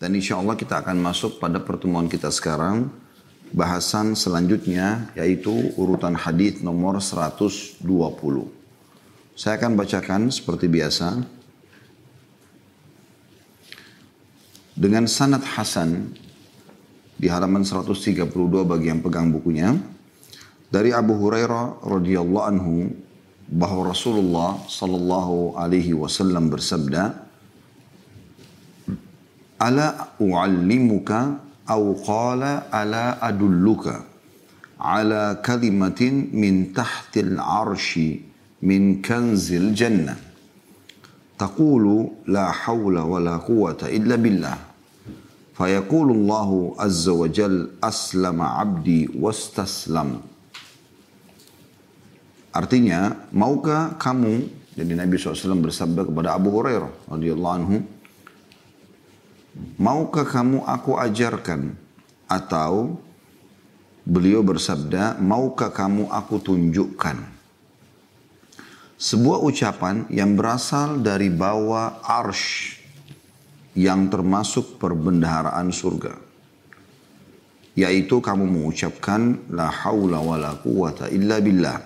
Dan insya Allah kita akan masuk pada pertemuan kita sekarang. Bahasan selanjutnya yaitu urutan hadis nomor 120. Saya akan bacakan seperti biasa. Dengan sanad Hasan di halaman 132 bagi yang pegang bukunya. Dari Abu Hurairah radhiyallahu anhu bahwa Rasulullah sallallahu alaihi wasallam bersabda, ala u'allimuka au qala ala adulluka ala kalimatin min tahtil arshi min kanzil jannah. تقول لا حول ولا قوة إلا بالله فيقول الله عز وجل أسلم jal واستسلم artinya maukah kamu jadi Nabi SAW bersabda kepada Abu Hurairah radhiyallahu anhu maukah kamu aku ajarkan atau beliau bersabda, maukah kamu aku tunjukkan sebuah ucapan yang berasal dari bawah arsh yang termasuk perbendaharaan surga. Yaitu kamu mengucapkan la haula wa la quwata illa billah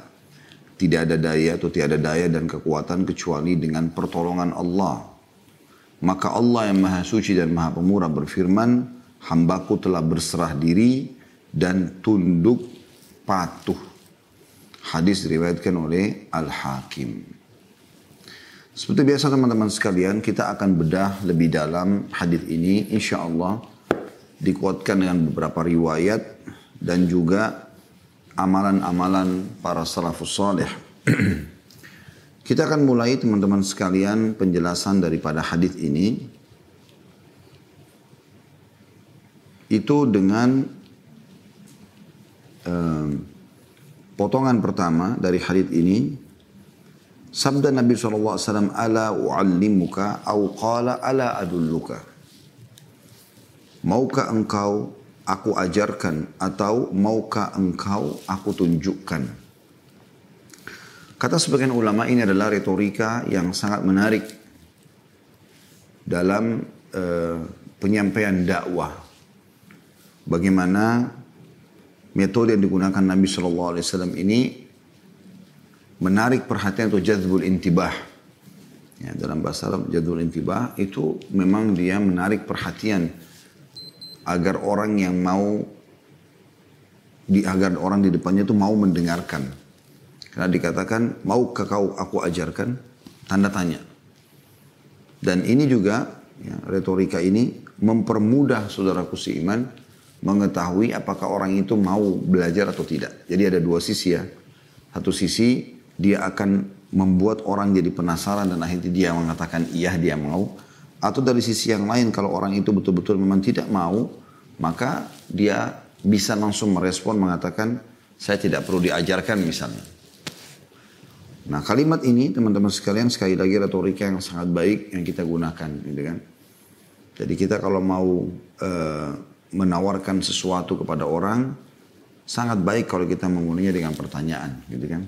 tidak ada daya atau tiada daya dan kekuatan kecuali dengan pertolongan Allah. Maka Allah yang maha suci dan maha pemurah berfirman, hambaku telah berserah diri dan tunduk patuh. Hadis diriwayatkan oleh Al-Hakim. Seperti biasa teman-teman sekalian, kita akan bedah lebih dalam hadis ini. Insya Allah dikuatkan dengan beberapa riwayat dan juga amalan-amalan para salafus salih. Kita akan mulai teman-teman sekalian penjelasan daripada hadis ini. Itu dengan potongan pertama dari hadis ini. Sabda Nabi SAW ala u'allimuka au qala ala adulluka. Maukah engkau aku ajarkan atau maukah engkau aku tunjukkan. Kata sebagian ulama ini adalah retorika yang sangat menarik dalam uh, penyampaian dakwah. Bagaimana metode yang digunakan Nabi Shallallahu Alaihi Wasallam ini menarik perhatian atau jadbul intibah. Ya, dalam bahasa Arab jadbul intibah itu memang dia menarik perhatian agar orang yang mau di agar orang di depannya itu mau mendengarkan. Karena dikatakan mau kau aku ajarkan tanda tanya. Dan ini juga ya, retorika ini mempermudah saudaraku seiman mengetahui apakah orang itu mau belajar atau tidak. Jadi ada dua sisi ya. Satu sisi dia akan membuat orang jadi penasaran dan akhirnya dia mengatakan iya dia mau. Atau dari sisi yang lain kalau orang itu betul-betul memang tidak mau, maka dia bisa langsung merespon mengatakan saya tidak perlu diajarkan misalnya. Nah kalimat ini teman-teman sekalian sekali lagi retorika yang sangat baik yang kita gunakan gitu kan. Jadi kita kalau mau e, menawarkan sesuatu kepada orang sangat baik kalau kita menggunakannya dengan pertanyaan gitu kan.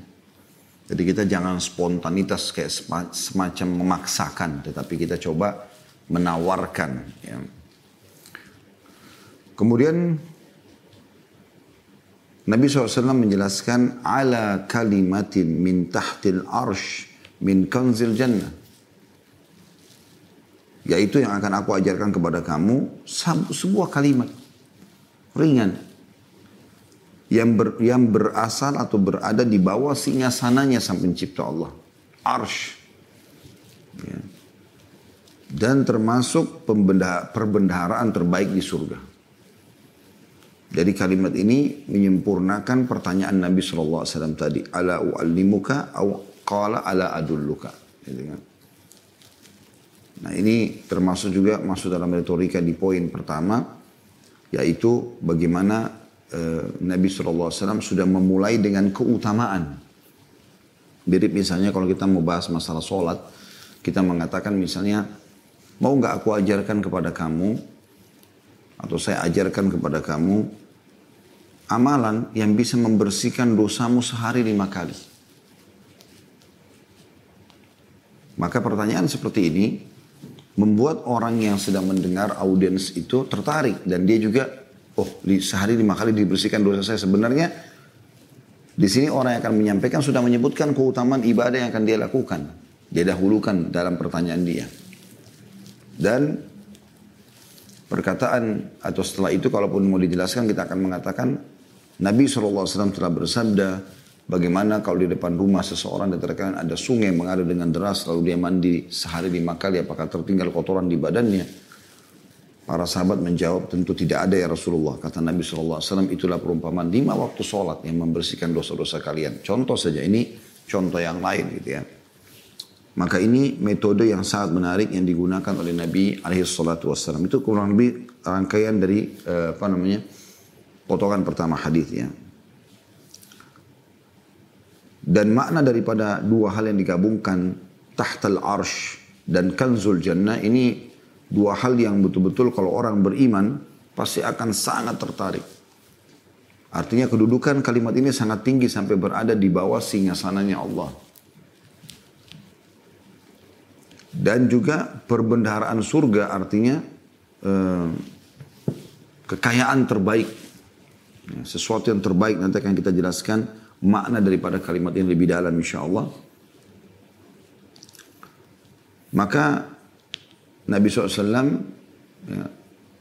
Jadi kita jangan spontanitas kayak semacam memaksakan tetapi kita coba menawarkan. Ya. Kemudian Nabi SAW menjelaskan ala kalimatin min tahtil arsh min kanzil jannah. Yaitu yang akan aku ajarkan kepada kamu sebuah kalimat ringan yang ber, yang berasal atau berada di bawah singgasananya sang pencipta Allah. Arsh. Ya dan termasuk perbendaharaan terbaik di surga. Jadi kalimat ini menyempurnakan pertanyaan Nabi SAW tadi. Ala u'allimuka au qala ala adulluka. Gitu kan. Nah ini termasuk juga masuk dalam retorika di poin pertama. Yaitu bagaimana eh, Nabi SAW sudah memulai dengan keutamaan. Mirip misalnya kalau kita mau bahas masalah sholat. Kita mengatakan misalnya Mau nggak aku ajarkan kepada kamu atau saya ajarkan kepada kamu amalan yang bisa membersihkan dosamu sehari lima kali. Maka pertanyaan seperti ini membuat orang yang sedang mendengar audiens itu tertarik. Dan dia juga oh sehari lima kali dibersihkan dosa saya. Sebenarnya di sini orang yang akan menyampaikan sudah menyebutkan keutamaan ibadah yang akan dia lakukan. Dia dahulukan dalam pertanyaan dia. Dan perkataan atau setelah itu kalaupun mau dijelaskan kita akan mengatakan Nabi SAW telah bersabda Bagaimana kalau di depan rumah seseorang dan terkadang ada sungai mengalir dengan deras lalu dia mandi sehari lima kali apakah tertinggal kotoran di badannya? Para sahabat menjawab tentu tidak ada ya Rasulullah. Kata Nabi SAW itulah perumpamaan lima waktu sholat yang membersihkan dosa-dosa kalian. Contoh saja ini contoh yang lain gitu ya. Maka ini metode yang sangat menarik yang digunakan oleh Nabi SAW. Itu kurang lebih rangkaian dari eh, apa namanya potongan pertama hadis ya. Dan makna daripada dua hal yang digabungkan, tahtal arsh dan kanzul jannah ini dua hal yang betul-betul kalau orang beriman pasti akan sangat tertarik. Artinya kedudukan kalimat ini sangat tinggi sampai berada di bawah singgasananya Allah. Dan juga perbendaharaan surga artinya eh, kekayaan terbaik. Ya, sesuatu yang terbaik nanti akan kita jelaskan makna daripada kalimat ini lebih dalam insya Allah. Maka Nabi SAW ya,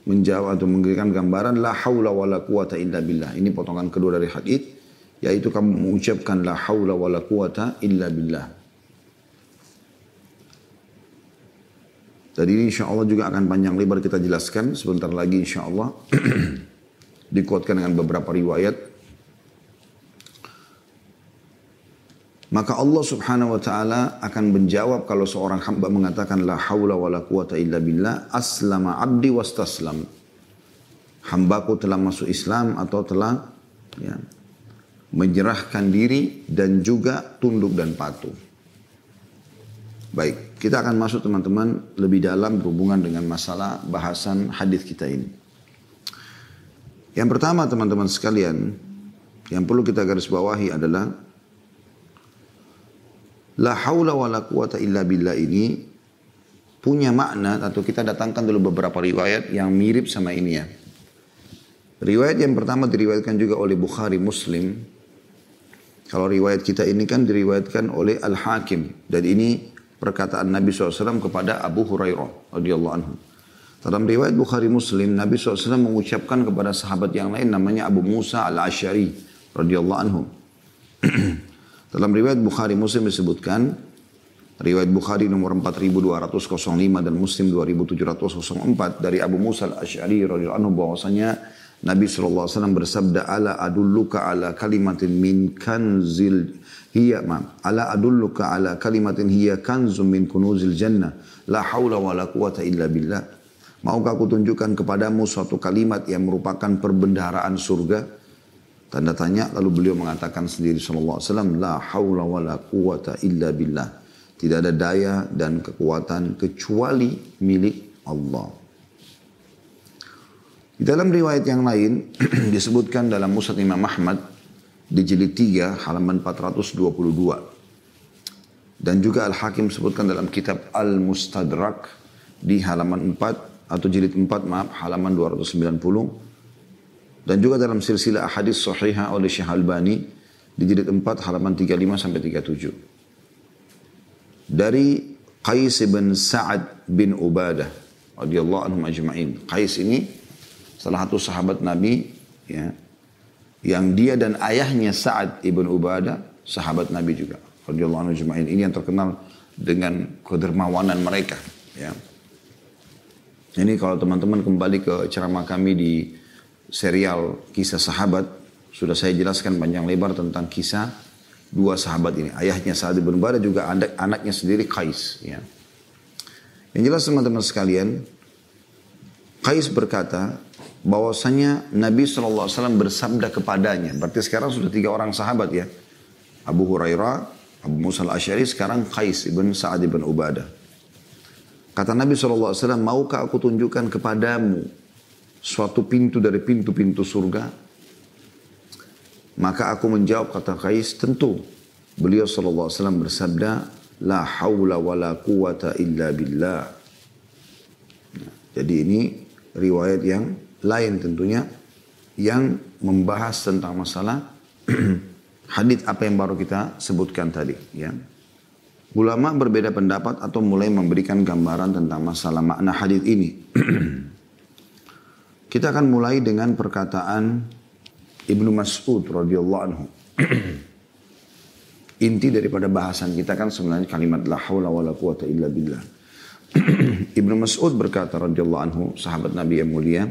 menjawab atau memberikan gambaran la haula wa la quwata illa billah. Ini potongan kedua dari hadis yaitu kamu mengucapkan la haula wa la quwata illa billah. Jadi ini insya Allah juga akan panjang lebar kita jelaskan sebentar lagi insya Allah. Dikuatkan dengan beberapa riwayat Maka Allah subhanahu wa ta'ala akan menjawab kalau seorang hamba mengatakan la hawla wa la quwata illa billah aslama abdi wastaslam. Hambaku telah masuk Islam atau telah ya, menyerahkan diri dan juga tunduk dan patuh. Baik, kita akan masuk teman-teman lebih dalam berhubungan dengan masalah bahasan hadis kita ini. Yang pertama teman-teman sekalian, yang perlu kita garis bawahi adalah La haula wa la quwata illa billah ini punya makna atau kita datangkan dulu beberapa riwayat yang mirip sama ini ya. Riwayat yang pertama diriwayatkan juga oleh Bukhari Muslim. Kalau riwayat kita ini kan diriwayatkan oleh Al-Hakim. Dan ini perkataan Nabi SAW kepada Abu Hurairah radhiyallahu anhu. Dalam riwayat Bukhari Muslim, Nabi SAW mengucapkan kepada sahabat yang lain namanya Abu Musa Al-Ashari radhiyallahu anhu. Dalam riwayat Bukhari Muslim disebutkan, riwayat Bukhari nomor 4205 dan Muslim 2704 dari Abu Musa al-Ash'ari radhiyallahu anhu bahwasanya Nabi SAW bersabda ala adulluka ala kalimatin min kanzil hiya ma ala adulluka ala kalimatin hiya kanzun min kunuzil jannah la haula wa la quwata illa billah Maukah aku tunjukkan kepadamu suatu kalimat yang merupakan perbendaharaan surga Tanda tanya lalu beliau mengatakan sendiri sallallahu alaihi wasallam la haula wala quwata illa billah. Tidak ada daya dan kekuatan kecuali milik Allah. Di dalam riwayat yang lain disebutkan dalam Musnad Imam Ahmad di jilid 3 halaman 422. Dan juga Al-Hakim sebutkan dalam kitab Al-Mustadrak di halaman 4 atau jilid 4 maaf halaman 290 dan juga dalam silsilah hadis sahihah oleh Syekh Albani di jilid 4 halaman 35 sampai 37. Dari Qais bin Sa'ad bin Ubadah radhiyallahu anhum ajma'in. Qais ini salah satu sahabat Nabi ya yang dia dan ayahnya Sa'ad ibn Ubadah sahabat Nabi juga radhiyallahu anhu. Ini yang terkenal dengan kedermawanan mereka ya. Ini kalau teman-teman kembali ke ceramah kami di serial kisah sahabat sudah saya jelaskan panjang lebar tentang kisah dua sahabat ini. Ayahnya Sa'ad bin Ubadah juga anak anaknya sendiri Qais. Ya. Yang jelas teman-teman sekalian, Qais berkata bahwasanya Nabi SAW bersabda kepadanya. Berarti sekarang sudah tiga orang sahabat ya. Abu Hurairah, Abu Musa al-Ashari, sekarang Qais ibn Sa'ad ibn Ubadah. Kata Nabi SAW, maukah aku tunjukkan kepadamu suatu pintu dari pintu-pintu surga? Maka aku menjawab kata Qais, tentu. Beliau SAW bersabda, La hawla wa la quwata illa billah. Jadi ini riwayat yang lain tentunya yang membahas tentang masalah hadis apa yang baru kita sebutkan tadi ya. Ulama berbeda pendapat atau mulai memberikan gambaran tentang masalah makna hadis ini. kita akan mulai dengan perkataan Ibnu Mas'ud radhiyallahu anhu. Inti daripada bahasan kita kan sebenarnya kalimat la haula wala quwata illa billah. Ibnu Mas'ud berkata radhiyallahu anhu, sahabat Nabi yang mulia,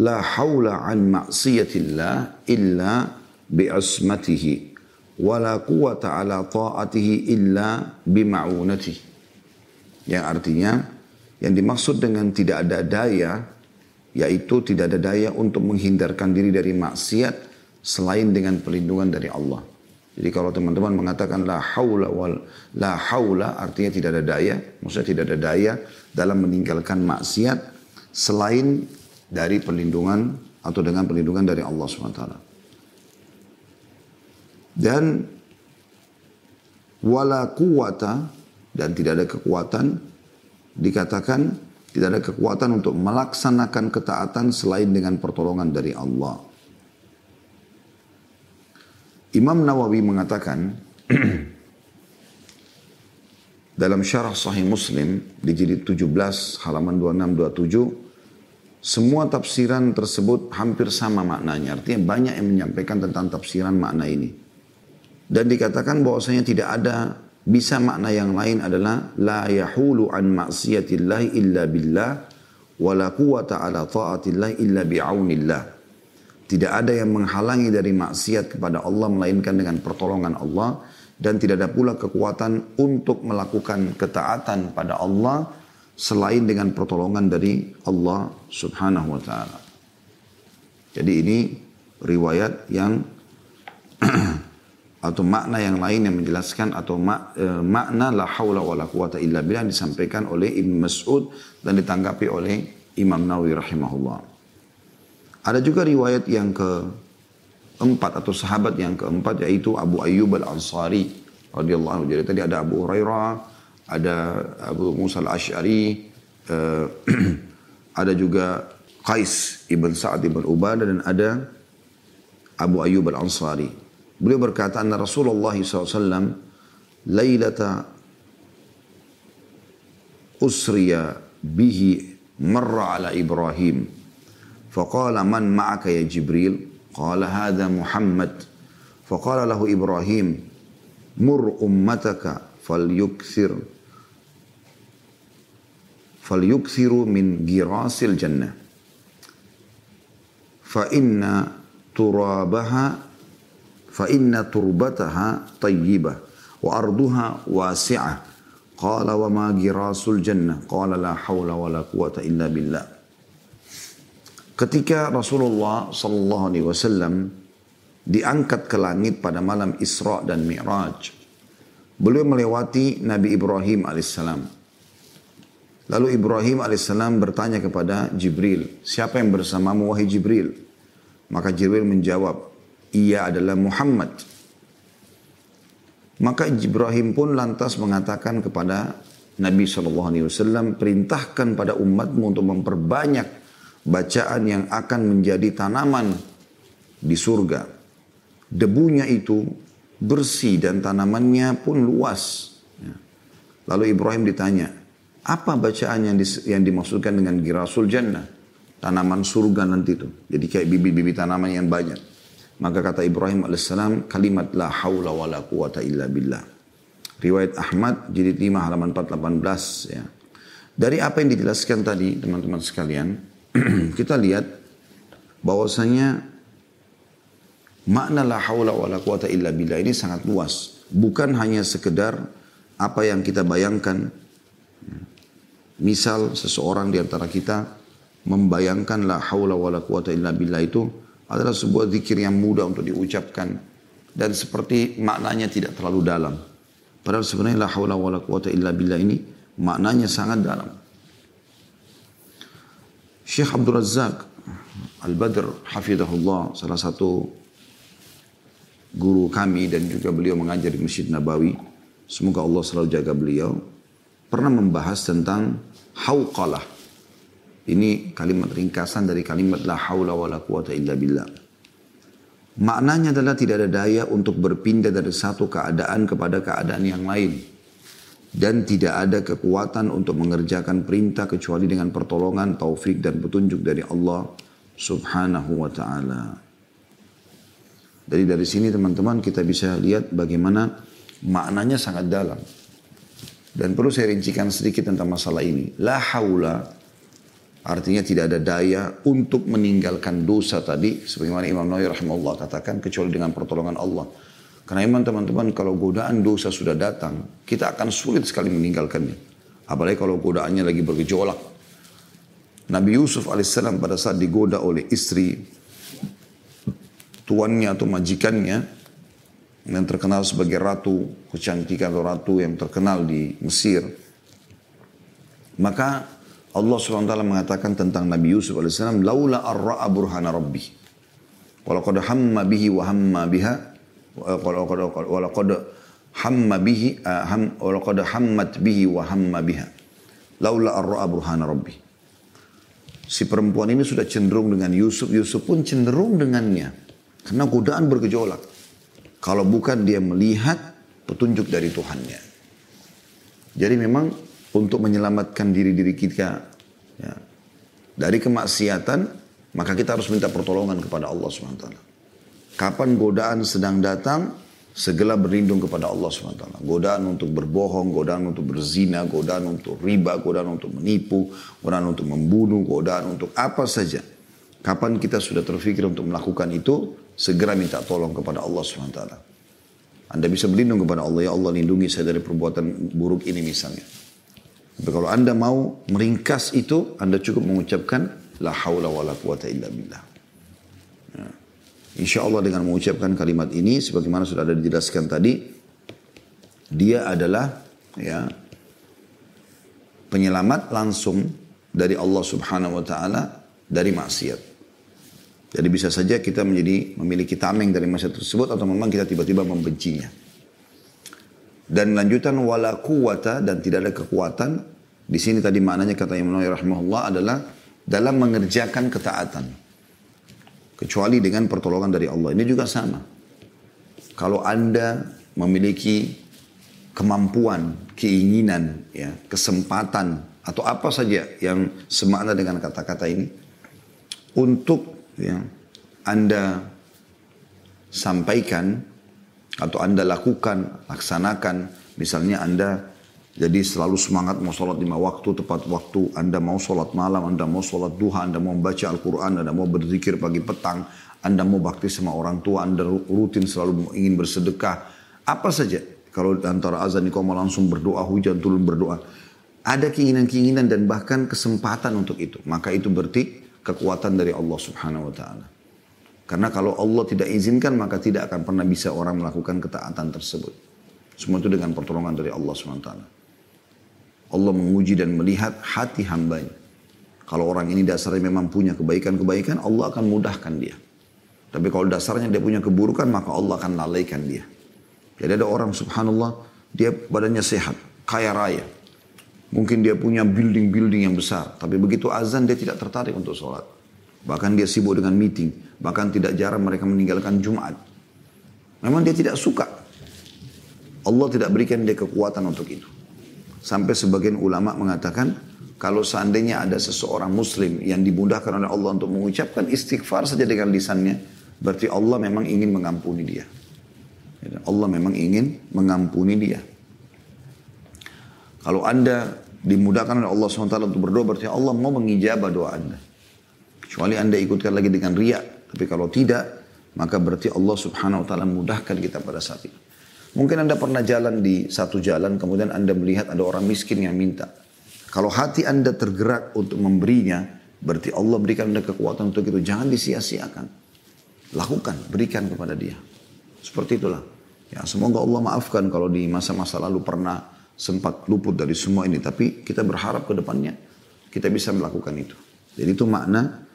la haula an ma'siyatillah illa bi asmatihi wa la quwata ala ta'atihi illa. Yang artinya yang dimaksud dengan tidak ada daya yaitu tidak ada daya untuk menghindarkan diri dari maksiat selain dengan perlindungan dari Allah. Jadi kalau teman-teman mengatakan la haula wal la haula artinya tidak ada daya, maksudnya tidak ada daya dalam meninggalkan maksiat selain dari perlindungan atau dengan perlindungan dari Allah SWT. Dan wala kuwata dan tidak ada kekuatan dikatakan tidak ada kekuatan untuk melaksanakan ketaatan selain dengan pertolongan dari Allah. Imam Nawawi mengatakan dalam syarah sahih Muslim di jilid 17 halaman 26 27 semua tafsiran tersebut hampir sama maknanya. Artinya banyak yang menyampaikan tentang tafsiran makna ini. Dan dikatakan bahwasanya tidak ada bisa makna yang lain adalah la yahulu an maksiatillah illa billah wa la quwata ala ta'atillah illa bi'aunillah. Tidak ada yang menghalangi dari maksiat kepada Allah melainkan dengan pertolongan Allah dan tidak ada pula kekuatan untuk melakukan ketaatan pada Allah selain dengan pertolongan dari Allah Subhanahu wa taala. Jadi ini riwayat yang atau makna yang lain yang menjelaskan atau mak, e, makna la haula wala quwata illa billah disampaikan oleh Ibn Mas'ud dan ditanggapi oleh Imam Nawawi rahimahullah. Ada juga riwayat yang keempat atau sahabat yang keempat yaitu Abu Ayyub al-Ansari radhiyallahu anhu. Jadi tadi ada Abu Hurairah, ada Abu Musa al-Ash'ari, uh, ada juga Qais ibn Sa'ad ibn Ubadah dan ada Abu Ayyub al-Ansari. Beliau berkata, Anna Rasulullah SAW, Lailata usriya bihi marra ala Ibrahim. Faqala man ma'aka ya Jibril? Qala hadha Muhammad. Faqala lahu Ibrahim, Mur ummataka falyuksir falyuksiru min girasil jannah fa inna turabaha fa inna turbataha tayyibah wa arduha wasi'ah qala wa ma girasul jannah qala la hawla wa la quwata illa billah ketika Rasulullah sallallahu alaihi wasallam diangkat ke langit pada malam Isra dan Mi'raj beliau melewati Nabi Ibrahim alaihissalam. Lalu Ibrahim alaihissalam bertanya kepada Jibril, siapa yang bersamamu wahai Jibril? Maka Jibril menjawab, ia adalah Muhammad. Maka Ibrahim pun lantas mengatakan kepada Nabi SAW, perintahkan pada umatmu untuk memperbanyak bacaan yang akan menjadi tanaman di surga. Debunya itu bersih dan tanamannya pun luas. Ya. Lalu Ibrahim ditanya, apa bacaan yang, dis, yang dimaksudkan dengan girasul jannah? Tanaman surga nanti itu. Jadi kayak bibit-bibit tanaman yang banyak. Maka kata Ibrahim AS, kalimat la hawla wa la quwata illa billah. Riwayat Ahmad, jilid 5 halaman 418. Ya. Dari apa yang dijelaskan tadi, teman-teman sekalian, kita lihat bahwasanya makna la haula wala quwata illa billah ini sangat luas. Bukan hanya sekedar apa yang kita bayangkan. Misal seseorang di antara kita membayangkan la haula wala quwata illa billah itu adalah sebuah zikir yang mudah untuk diucapkan dan seperti maknanya tidak terlalu dalam. Padahal sebenarnya la haula wala quwata illa billah ini maknanya sangat dalam. Syekh Abdul Razak Al-Badr Hafidahullah salah satu guru kami dan juga beliau mengajar di Masjid Nabawi semoga Allah selalu jaga beliau pernah membahas tentang hauqalah Ini kalimat ringkasan dari kalimat la haula wa la quwata illa billah. Maknanya adalah tidak ada daya untuk berpindah dari satu keadaan kepada keadaan yang lain. Dan tidak ada kekuatan untuk mengerjakan perintah kecuali dengan pertolongan, taufik dan petunjuk dari Allah subhanahu wa ta'ala. Jadi dari sini teman-teman kita bisa lihat bagaimana maknanya sangat dalam. Dan perlu saya rincikan sedikit tentang masalah ini. La haula Artinya tidak ada daya untuk meninggalkan dosa tadi. Sebagaimana Imam Nawawi rahimahullah katakan kecuali dengan pertolongan Allah. Karena iman teman-teman kalau godaan dosa sudah datang, kita akan sulit sekali meninggalkannya. Apalagi kalau godaannya lagi bergejolak. Nabi Yusuf alaihissalam pada saat digoda oleh istri tuannya atau majikannya yang terkenal sebagai ratu kecantikan atau ratu yang terkenal di Mesir. Maka Allah SWT mengatakan tentang Nabi Yusuf AS, Laula arra'a burhana rabbi. Walaqad hamma bihi wa hamma biha. Walaqad hamma bihi, walaqad hammat bihi wa hamma biha. Laula arra'a burhana rabbi. Si perempuan ini sudah cenderung dengan Yusuf, Yusuf pun cenderung dengannya. Karena godaan bergejolak. Kalau bukan dia melihat petunjuk dari Tuhannya. Jadi memang untuk menyelamatkan diri-diri kita ya, dari kemaksiatan, maka kita harus minta pertolongan kepada Allah SWT. Kapan godaan sedang datang, segera berlindung kepada Allah SWT. Godaan untuk berbohong, godaan untuk berzina, godaan untuk riba, godaan untuk menipu, godaan untuk membunuh, godaan untuk apa saja. Kapan kita sudah terfikir untuk melakukan itu, segera minta tolong kepada Allah SWT. Anda bisa berlindung kepada Allah, ya Allah lindungi saya dari perbuatan buruk ini misalnya. Tapi kalau anda mau meringkas itu, anda cukup mengucapkan la haula wa la quwata illa billah. Ya. Insya Allah dengan mengucapkan kalimat ini, sebagaimana sudah ada dijelaskan tadi, dia adalah ya penyelamat langsung dari Allah Subhanahu wa taala dari maksiat. Jadi bisa saja kita menjadi memiliki tameng dari maksiat tersebut atau memang kita tiba-tiba membencinya. Dan lanjutan wala quwata dan tidak ada kekuatan. Di sini tadi maknanya kata Imam Nawawi rahimahullah adalah dalam mengerjakan ketaatan. Kecuali dengan pertolongan dari Allah. Ini juga sama. Kalau Anda memiliki kemampuan, keinginan, ya, kesempatan atau apa saja yang semakna dengan kata-kata ini untuk ya, Anda sampaikan atau Anda lakukan, laksanakan. Misalnya Anda jadi selalu semangat mau sholat lima waktu, tepat waktu. Anda mau sholat malam, Anda mau sholat duha, Anda mau baca Al-Quran, Anda mau berzikir pagi petang, Anda mau bakti sama orang tua, Anda rutin selalu ingin bersedekah. Apa saja. Kalau antara azan kau mau langsung berdoa, hujan turun berdoa. Ada keinginan-keinginan dan bahkan kesempatan untuk itu. Maka itu berarti kekuatan dari Allah subhanahu wa ta'ala. Karena kalau Allah tidak izinkan maka tidak akan pernah bisa orang melakukan ketaatan tersebut. Semua itu dengan pertolongan dari Allah SWT. Allah menguji dan melihat hati hambanya. Kalau orang ini dasarnya memang punya kebaikan-kebaikan, Allah akan mudahkan dia. Tapi kalau dasarnya dia punya keburukan, maka Allah akan lalaikan dia. Jadi ada orang subhanallah, dia badannya sehat, kaya raya. Mungkin dia punya building-building yang besar. Tapi begitu azan dia tidak tertarik untuk sholat. Bahkan dia sibuk dengan meeting. Bahkan tidak jarang mereka meninggalkan Jumat. Memang dia tidak suka. Allah tidak berikan dia kekuatan untuk itu. Sampai sebagian ulama mengatakan, kalau seandainya ada seseorang muslim yang dimudahkan oleh Allah untuk mengucapkan istighfar saja dengan lisannya, berarti Allah memang ingin mengampuni dia. Allah memang ingin mengampuni dia. Kalau anda dimudahkan oleh Allah SWT untuk berdoa, berarti Allah mau mengijabah doa anda. Kecuali anda ikutkan lagi dengan riak. Tapi kalau tidak, maka berarti Allah subhanahu wa ta'ala mudahkan kita pada saat itu. Mungkin anda pernah jalan di satu jalan, kemudian anda melihat ada orang miskin yang minta. Kalau hati anda tergerak untuk memberinya, berarti Allah berikan anda kekuatan untuk itu. Jangan disia-siakan. Lakukan, berikan kepada dia. Seperti itulah. Ya, semoga Allah maafkan kalau di masa-masa lalu pernah sempat luput dari semua ini. Tapi kita berharap ke depannya kita bisa melakukan itu. Jadi itu makna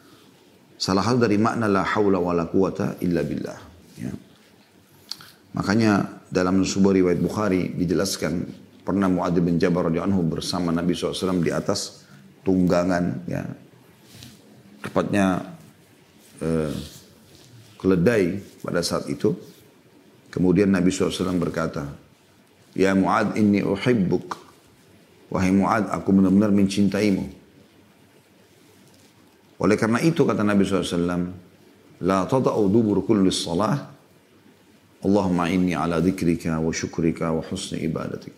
Salah hal dari makna la haula wa la quwata illa billah. Ya. Makanya dalam sebuah riwayat Bukhari dijelaskan pernah Muadz bin Jabal radhiyallahu bersama Nabi SAW di atas tunggangan ya tepatnya eh, keledai pada saat itu. Kemudian Nabi SAW berkata, Ya Mu'ad inni uhibbuk. Wahai Mu'ad, aku benar-benar mencintaimu. Oleh karena itu kata Nabi SAW, La tada'u dubur kulli salah, Allahumma inni ala dhikrika wa syukrika wa husni ibadatik.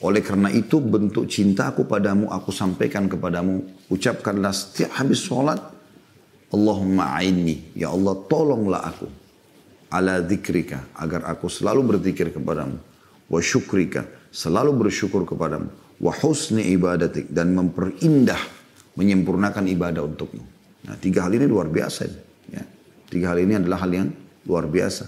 Oleh karena itu bentuk cintaku padamu aku sampaikan kepadamu. Ucapkanlah setiap habis sholat. Allahumma a'inni. Ya Allah tolonglah aku. Ala dzikrika. Agar aku selalu berzikir kepadamu. Wa syukrika. Selalu bersyukur kepadamu. Wa husni ibadatik. Dan memperindah. Menyempurnakan ibadah untukmu. Nah tiga hal ini luar biasa. Ya. Tiga hal ini adalah hal yang luar biasa.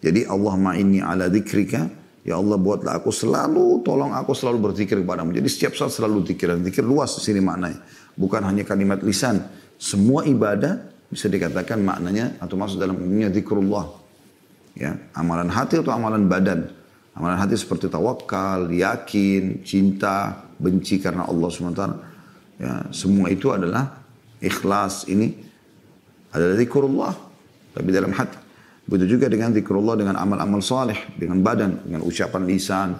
Jadi Allahumma inni ala dzikrika Ya Allah buatlah aku selalu, tolong aku selalu berzikir kepadamu. Jadi setiap saat selalu zikir. Dan zikir luas di sini maknanya. Bukan hanya kalimat lisan. Semua ibadah bisa dikatakan maknanya atau masuk dalam umumnya zikrullah. Ya, amalan hati atau amalan badan. Amalan hati seperti tawakal, yakin, cinta, benci karena Allah SWT. Ya, semua itu adalah ikhlas ini adalah zikrullah. Tapi dalam hati. Begitu juga dengan zikrullah, dengan amal-amal saleh, dengan badan, dengan ucapan lisan,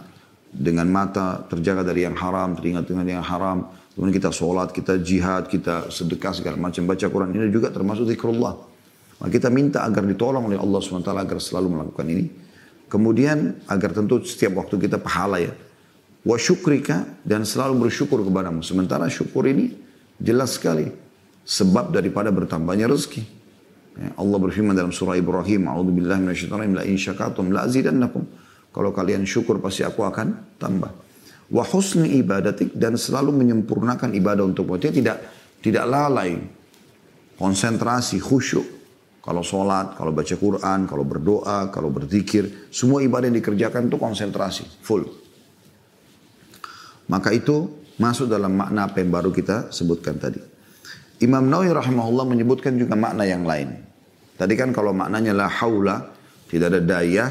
dengan mata terjaga dari yang haram, teringat dengan yang haram. Kemudian kita sholat, kita jihad, kita sedekah segala macam baca Quran ini juga termasuk zikrullah. Maka kita minta agar ditolong oleh Allah SWT agar selalu melakukan ini. Kemudian agar tentu setiap waktu kita pahala ya. Wa syukrika dan selalu bersyukur kepadamu. Sementara syukur ini jelas sekali sebab daripada bertambahnya rezeki. Ya, Allah berfirman dalam surah Ibrahim, "A'udzubillahi minasyaitonir la in syakartum la azidannakum." Kalau kalian syukur pasti aku akan tambah. Wa husni ibadatik dan selalu menyempurnakan ibadah untuk Dia tidak tidak lalai. Konsentrasi, khusyuk. Kalau sholat, kalau baca Quran, kalau berdoa, kalau berzikir, semua ibadah yang dikerjakan itu konsentrasi, full. Maka itu masuk dalam makna apa yang baru kita sebutkan tadi. Imam Nawawi rahimahullah menyebutkan juga makna yang lain. Tadi kan kalau maknanya la haula, tidak ada daya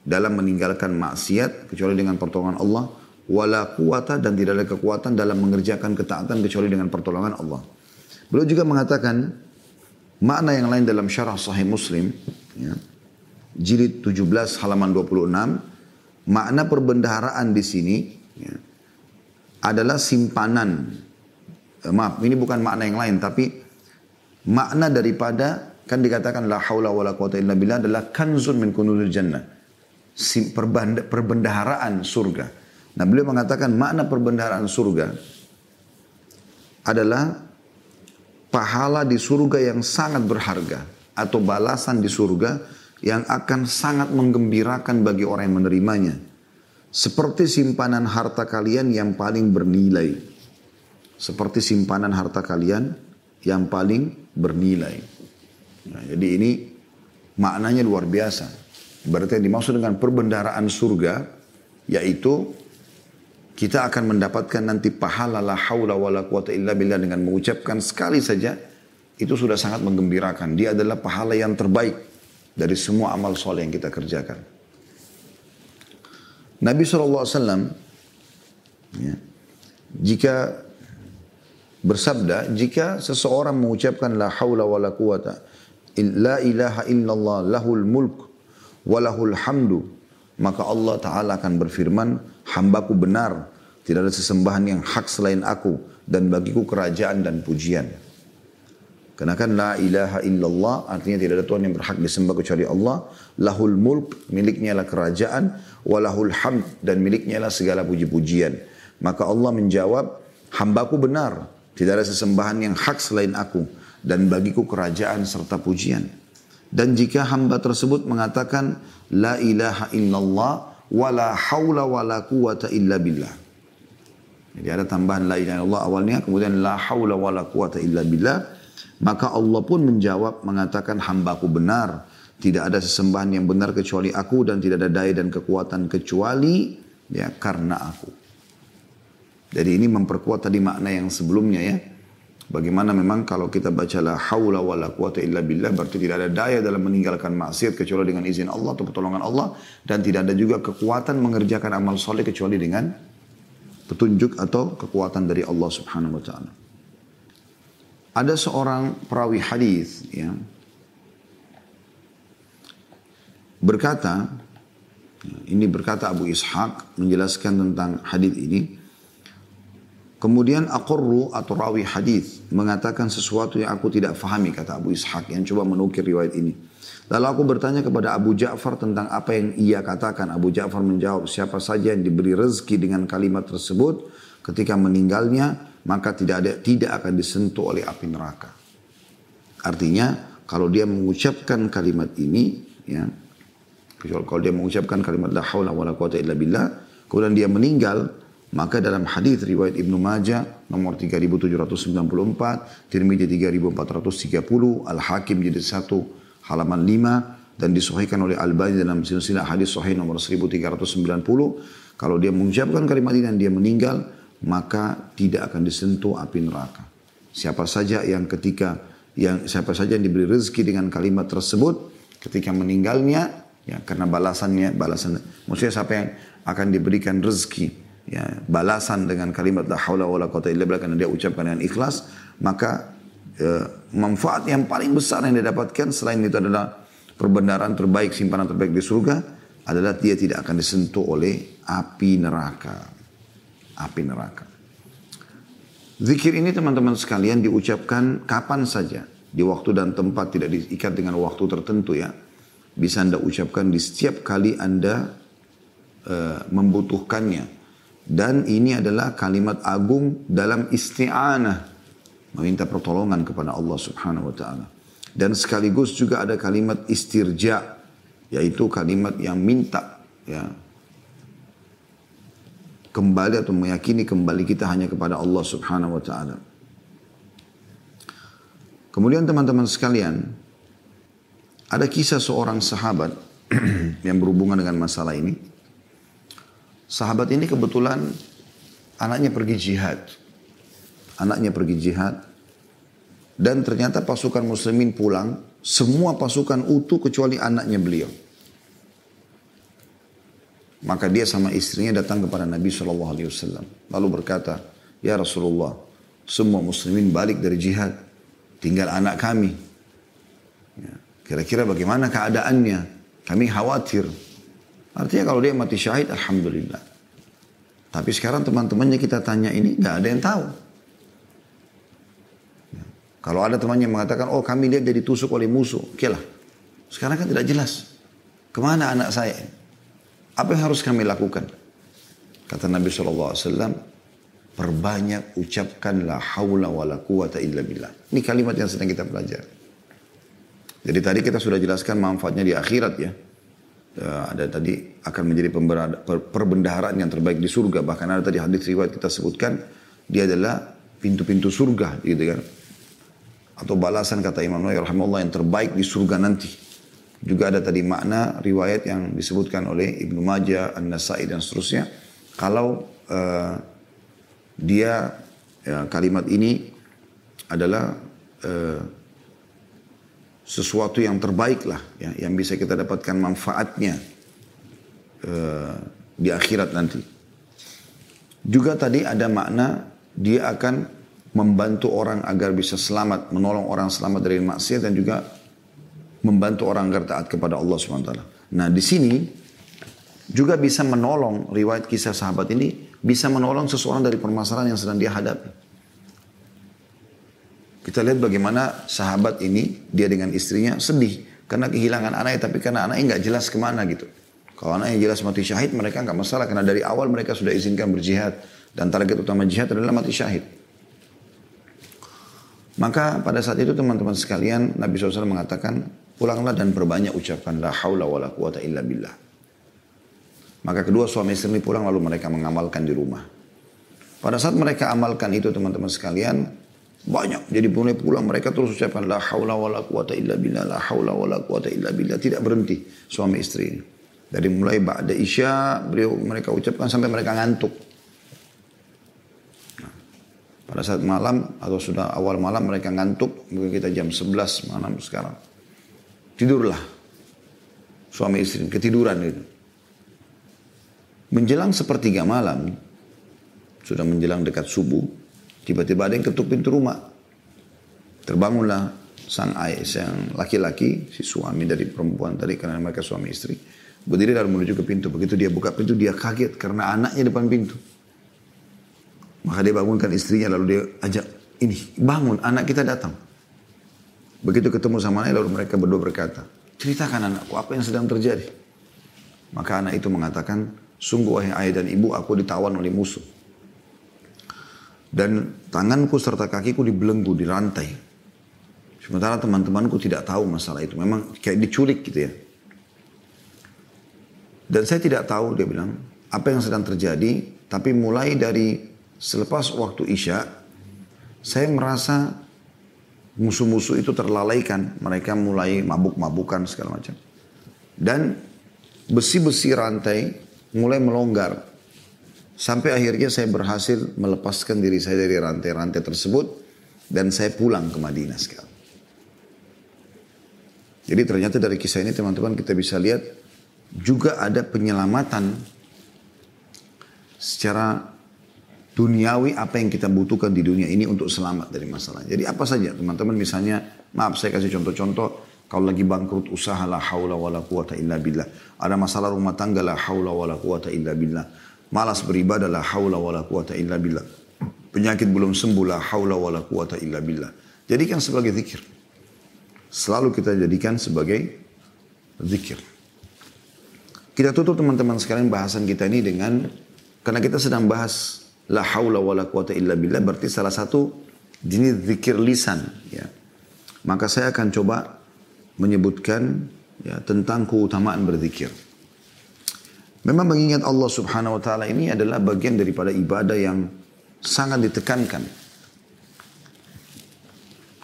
dalam meninggalkan maksiat kecuali dengan pertolongan Allah. Wala kuwata dan tidak ada kekuatan dalam mengerjakan ketaatan kecuali dengan pertolongan Allah. Beliau juga mengatakan makna yang lain dalam syarah sahih muslim. Ya, jilid 17 halaman 26. Makna perbendaharaan di sini ya, adalah simpanan Eh, maaf ini bukan makna yang lain tapi makna daripada kan dikatakan la haula wala quwata illa billah adalah kanzun min kunuzil jannah perbendaharaan surga nah beliau mengatakan makna perbendaharaan surga adalah pahala di surga yang sangat berharga atau balasan di surga yang akan sangat menggembirakan bagi orang yang menerimanya seperti simpanan harta kalian yang paling bernilai seperti simpanan harta kalian yang paling bernilai. Nah, jadi ini maknanya luar biasa. Berarti yang dimaksud dengan perbendaraan surga yaitu kita akan mendapatkan nanti pahala la haula wala quwata illa billah dengan mengucapkan sekali saja itu sudah sangat menggembirakan. Dia adalah pahala yang terbaik dari semua amal soleh yang kita kerjakan. Nabi SAW ya, jika bersabda jika seseorang mengucapkan la haula wala quwata la ilaha illallah lahul mulk walahul hamdu maka Allah taala akan berfirman hambaku benar tidak ada sesembahan yang hak selain aku dan bagiku kerajaan dan pujian karena kan la ilaha illallah artinya tidak ada Tuhan yang berhak disembah kecuali Allah lahul mulk miliknya lah kerajaan walahul hamd dan miliknya lah segala puji-pujian maka Allah menjawab hambaku benar tidak ada sesembahan yang hak selain aku. Dan bagiku kerajaan serta pujian. Dan jika hamba tersebut mengatakan La ilaha illallah wa la hawla wa la quwata illa billah. Jadi ada tambahan la ilaha illallah awalnya kemudian la hawla wa la quwata illa billah. Maka Allah pun menjawab mengatakan hambaku benar. Tidak ada sesembahan yang benar kecuali aku dan tidak ada daya dan kekuatan kecuali ya karena aku. Jadi ini memperkuat tadi makna yang sebelumnya ya. Bagaimana memang kalau kita baca la haula wa la quwata illa billah berarti tidak ada daya dalam meninggalkan maksiat kecuali dengan izin Allah atau pertolongan Allah dan tidak ada juga kekuatan mengerjakan amal soleh kecuali dengan petunjuk atau kekuatan dari Allah Subhanahu wa taala. ada seorang perawi hadis ya berkata ini berkata Abu Ishaq menjelaskan tentang hadis ini Kemudian akurru atau rawi hadis mengatakan sesuatu yang aku tidak fahami kata Abu Ishaq yang coba menukir riwayat ini. Lalu aku bertanya kepada Abu Ja'far tentang apa yang ia katakan. Abu Ja'far menjawab siapa saja yang diberi rezeki dengan kalimat tersebut ketika meninggalnya maka tidak ada tidak akan disentuh oleh api neraka. Artinya kalau dia mengucapkan kalimat ini ya kalau dia mengucapkan kalimat la haula wala quwata illa billah kemudian dia meninggal maka dalam hadis riwayat Ibnu Majah nomor 3794, Tirmidzi 3430, Al-Hakim jadi satu halaman 5 dan disahihkan oleh Al-Bani dalam silsilah hadis sahih nomor 1390, kalau dia mengucapkan kalimat ini dan dia meninggal, maka tidak akan disentuh api neraka. Siapa saja yang ketika yang siapa saja yang diberi rezeki dengan kalimat tersebut ketika meninggalnya ya karena balasannya balasan maksudnya siapa yang akan diberikan rezeki ya, balasan dengan kalimat la haula wala quwata illa billah karena dia ucapkan dengan ikhlas, maka ya, manfaat yang paling besar yang dia dapatkan selain itu adalah perbendaharaan terbaik, simpanan terbaik di surga adalah dia tidak akan disentuh oleh api neraka. Api neraka. Zikir ini teman-teman sekalian diucapkan kapan saja. Di waktu dan tempat tidak diikat dengan waktu tertentu ya. Bisa anda ucapkan di setiap kali anda uh, membutuhkannya dan ini adalah kalimat agung dalam isti'anah. Meminta pertolongan kepada Allah subhanahu wa ta'ala. Dan sekaligus juga ada kalimat istirja. Yaitu kalimat yang minta. Ya, kembali atau meyakini kembali kita hanya kepada Allah subhanahu wa ta'ala. Kemudian teman-teman sekalian, ada kisah seorang sahabat yang berhubungan dengan masalah ini. Sahabat ini kebetulan anaknya pergi jihad. Anaknya pergi jihad. Dan ternyata pasukan muslimin pulang. Semua pasukan utuh kecuali anaknya beliau. Maka dia sama istrinya datang kepada Nabi SAW. Lalu berkata, Ya Rasulullah, semua muslimin balik dari jihad. Tinggal anak kami. Ya, kira-kira bagaimana keadaannya? Kami khawatir. Artinya kalau dia mati syahid, Alhamdulillah. Tapi sekarang teman-temannya kita tanya ini, nggak ada yang tahu. Ya. Kalau ada temannya yang mengatakan, oh kami lihat dia ditusuk oleh musuh. Oke lah. Sekarang kan tidak jelas. Ke mana anak saya? Apa yang harus kami lakukan? Kata Nabi SAW, perbanyak ucapkan la haula wa la quwata illa billah. Ini kalimat yang sedang kita pelajari. Jadi tadi kita sudah jelaskan manfaatnya di akhirat ya. Eh, ada tadi akan menjadi perbendaharaan yang terbaik di surga. Bahkan ada tadi hadis riwayat kita sebutkan dia adalah pintu-pintu surga gitu kan. Atau balasan kata Imam Nawawi rahimahullah yang terbaik di surga nanti. Juga ada tadi makna riwayat yang disebutkan oleh Ibnu Majah, An-Nasai dan seterusnya. Kalau uh, dia ya, kalimat ini adalah uh, sesuatu yang terbaik lah ya, yang bisa kita dapatkan manfaatnya uh, di akhirat nanti. Juga tadi ada makna dia akan membantu orang agar bisa selamat, menolong orang selamat dari maksiat dan juga membantu orang agar taat kepada Allah SWT. Nah di sini juga bisa menolong riwayat kisah sahabat ini bisa menolong seseorang dari permasalahan yang sedang dia hadapi. Kita lihat bagaimana sahabat ini, dia dengan istrinya sedih. Karena kehilangan anaknya, tapi karena anaknya nggak jelas ke mana gitu. Kalau anaknya jelas mati syahid, mereka nggak masalah. Karena dari awal mereka sudah izinkan berjihad. Dan target utama jihad adalah mati syahid. Maka pada saat itu teman-teman sekalian, Nabi SAW mengatakan, pulanglah dan berbanyak ucapkan la haula wa la quwata illa billah. Maka kedua suami istri pulang lalu mereka mengamalkan di rumah. Pada saat mereka amalkan itu teman-teman sekalian, banyak. Jadi mulai pulang mereka terus ucapkan la haula wala quwata illa billah, la haula wala quwata illa billah. Tidak berhenti suami istri ini. Dari mulai ba'da isya beliau mereka ucapkan sampai mereka ngantuk. Nah, pada saat malam atau sudah awal malam mereka ngantuk, mungkin kita jam 11 malam sekarang. Tidurlah. Suami istri ketiduran itu. Menjelang sepertiga malam, sudah menjelang dekat subuh, Tiba-tiba ada yang ketuk pintu rumah. Terbangunlah sang ayah, sang laki-laki, si suami dari perempuan tadi karena mereka suami istri. Berdiri lalu menuju ke pintu. Begitu dia buka pintu dia kaget karena anaknya depan pintu. Maka dia bangunkan istrinya lalu dia ajak ini bangun anak kita datang. Begitu ketemu sama anaknya lalu mereka berdua berkata, ceritakan anakku apa yang sedang terjadi. Maka anak itu mengatakan, sungguh wahai ayah dan ibu aku ditawan oleh musuh. Dan tanganku serta kakiku dibelenggu di rantai. Sementara teman-temanku tidak tahu masalah itu. Memang kayak diculik gitu ya. Dan saya tidak tahu, dia bilang, apa yang sedang terjadi. Tapi mulai dari selepas waktu Isya, saya merasa musuh-musuh itu terlalaikan. Mereka mulai mabuk-mabukan segala macam. Dan besi-besi rantai mulai melonggar. Sampai akhirnya saya berhasil melepaskan diri saya dari rantai-rantai tersebut dan saya pulang ke Madinah sekarang. Jadi ternyata dari kisah ini teman-teman kita bisa lihat juga ada penyelamatan secara duniawi apa yang kita butuhkan di dunia ini untuk selamat dari masalah. Jadi apa saja teman-teman misalnya, maaf saya kasih contoh-contoh, kalau lagi bangkrut usaha la haula wala quwata illa billah. Ada masalah rumah tangga la haula wala quwata illa billah Malas beribadah la haula wala quwata illa billah. Penyakit belum sembuh la haula wala quwata illa billah. Jadikan sebagai zikir. Selalu kita jadikan sebagai zikir. Kita tutup teman-teman sekalian bahasan kita ini dengan karena kita sedang bahas la haula wala quwata illa billah berarti salah satu jenis zikir lisan ya. Maka saya akan coba menyebutkan ya tentang keutamaan berzikir. Memang mengingat Allah subhanahu wa ta'ala ini adalah bagian daripada ibadah yang sangat ditekankan.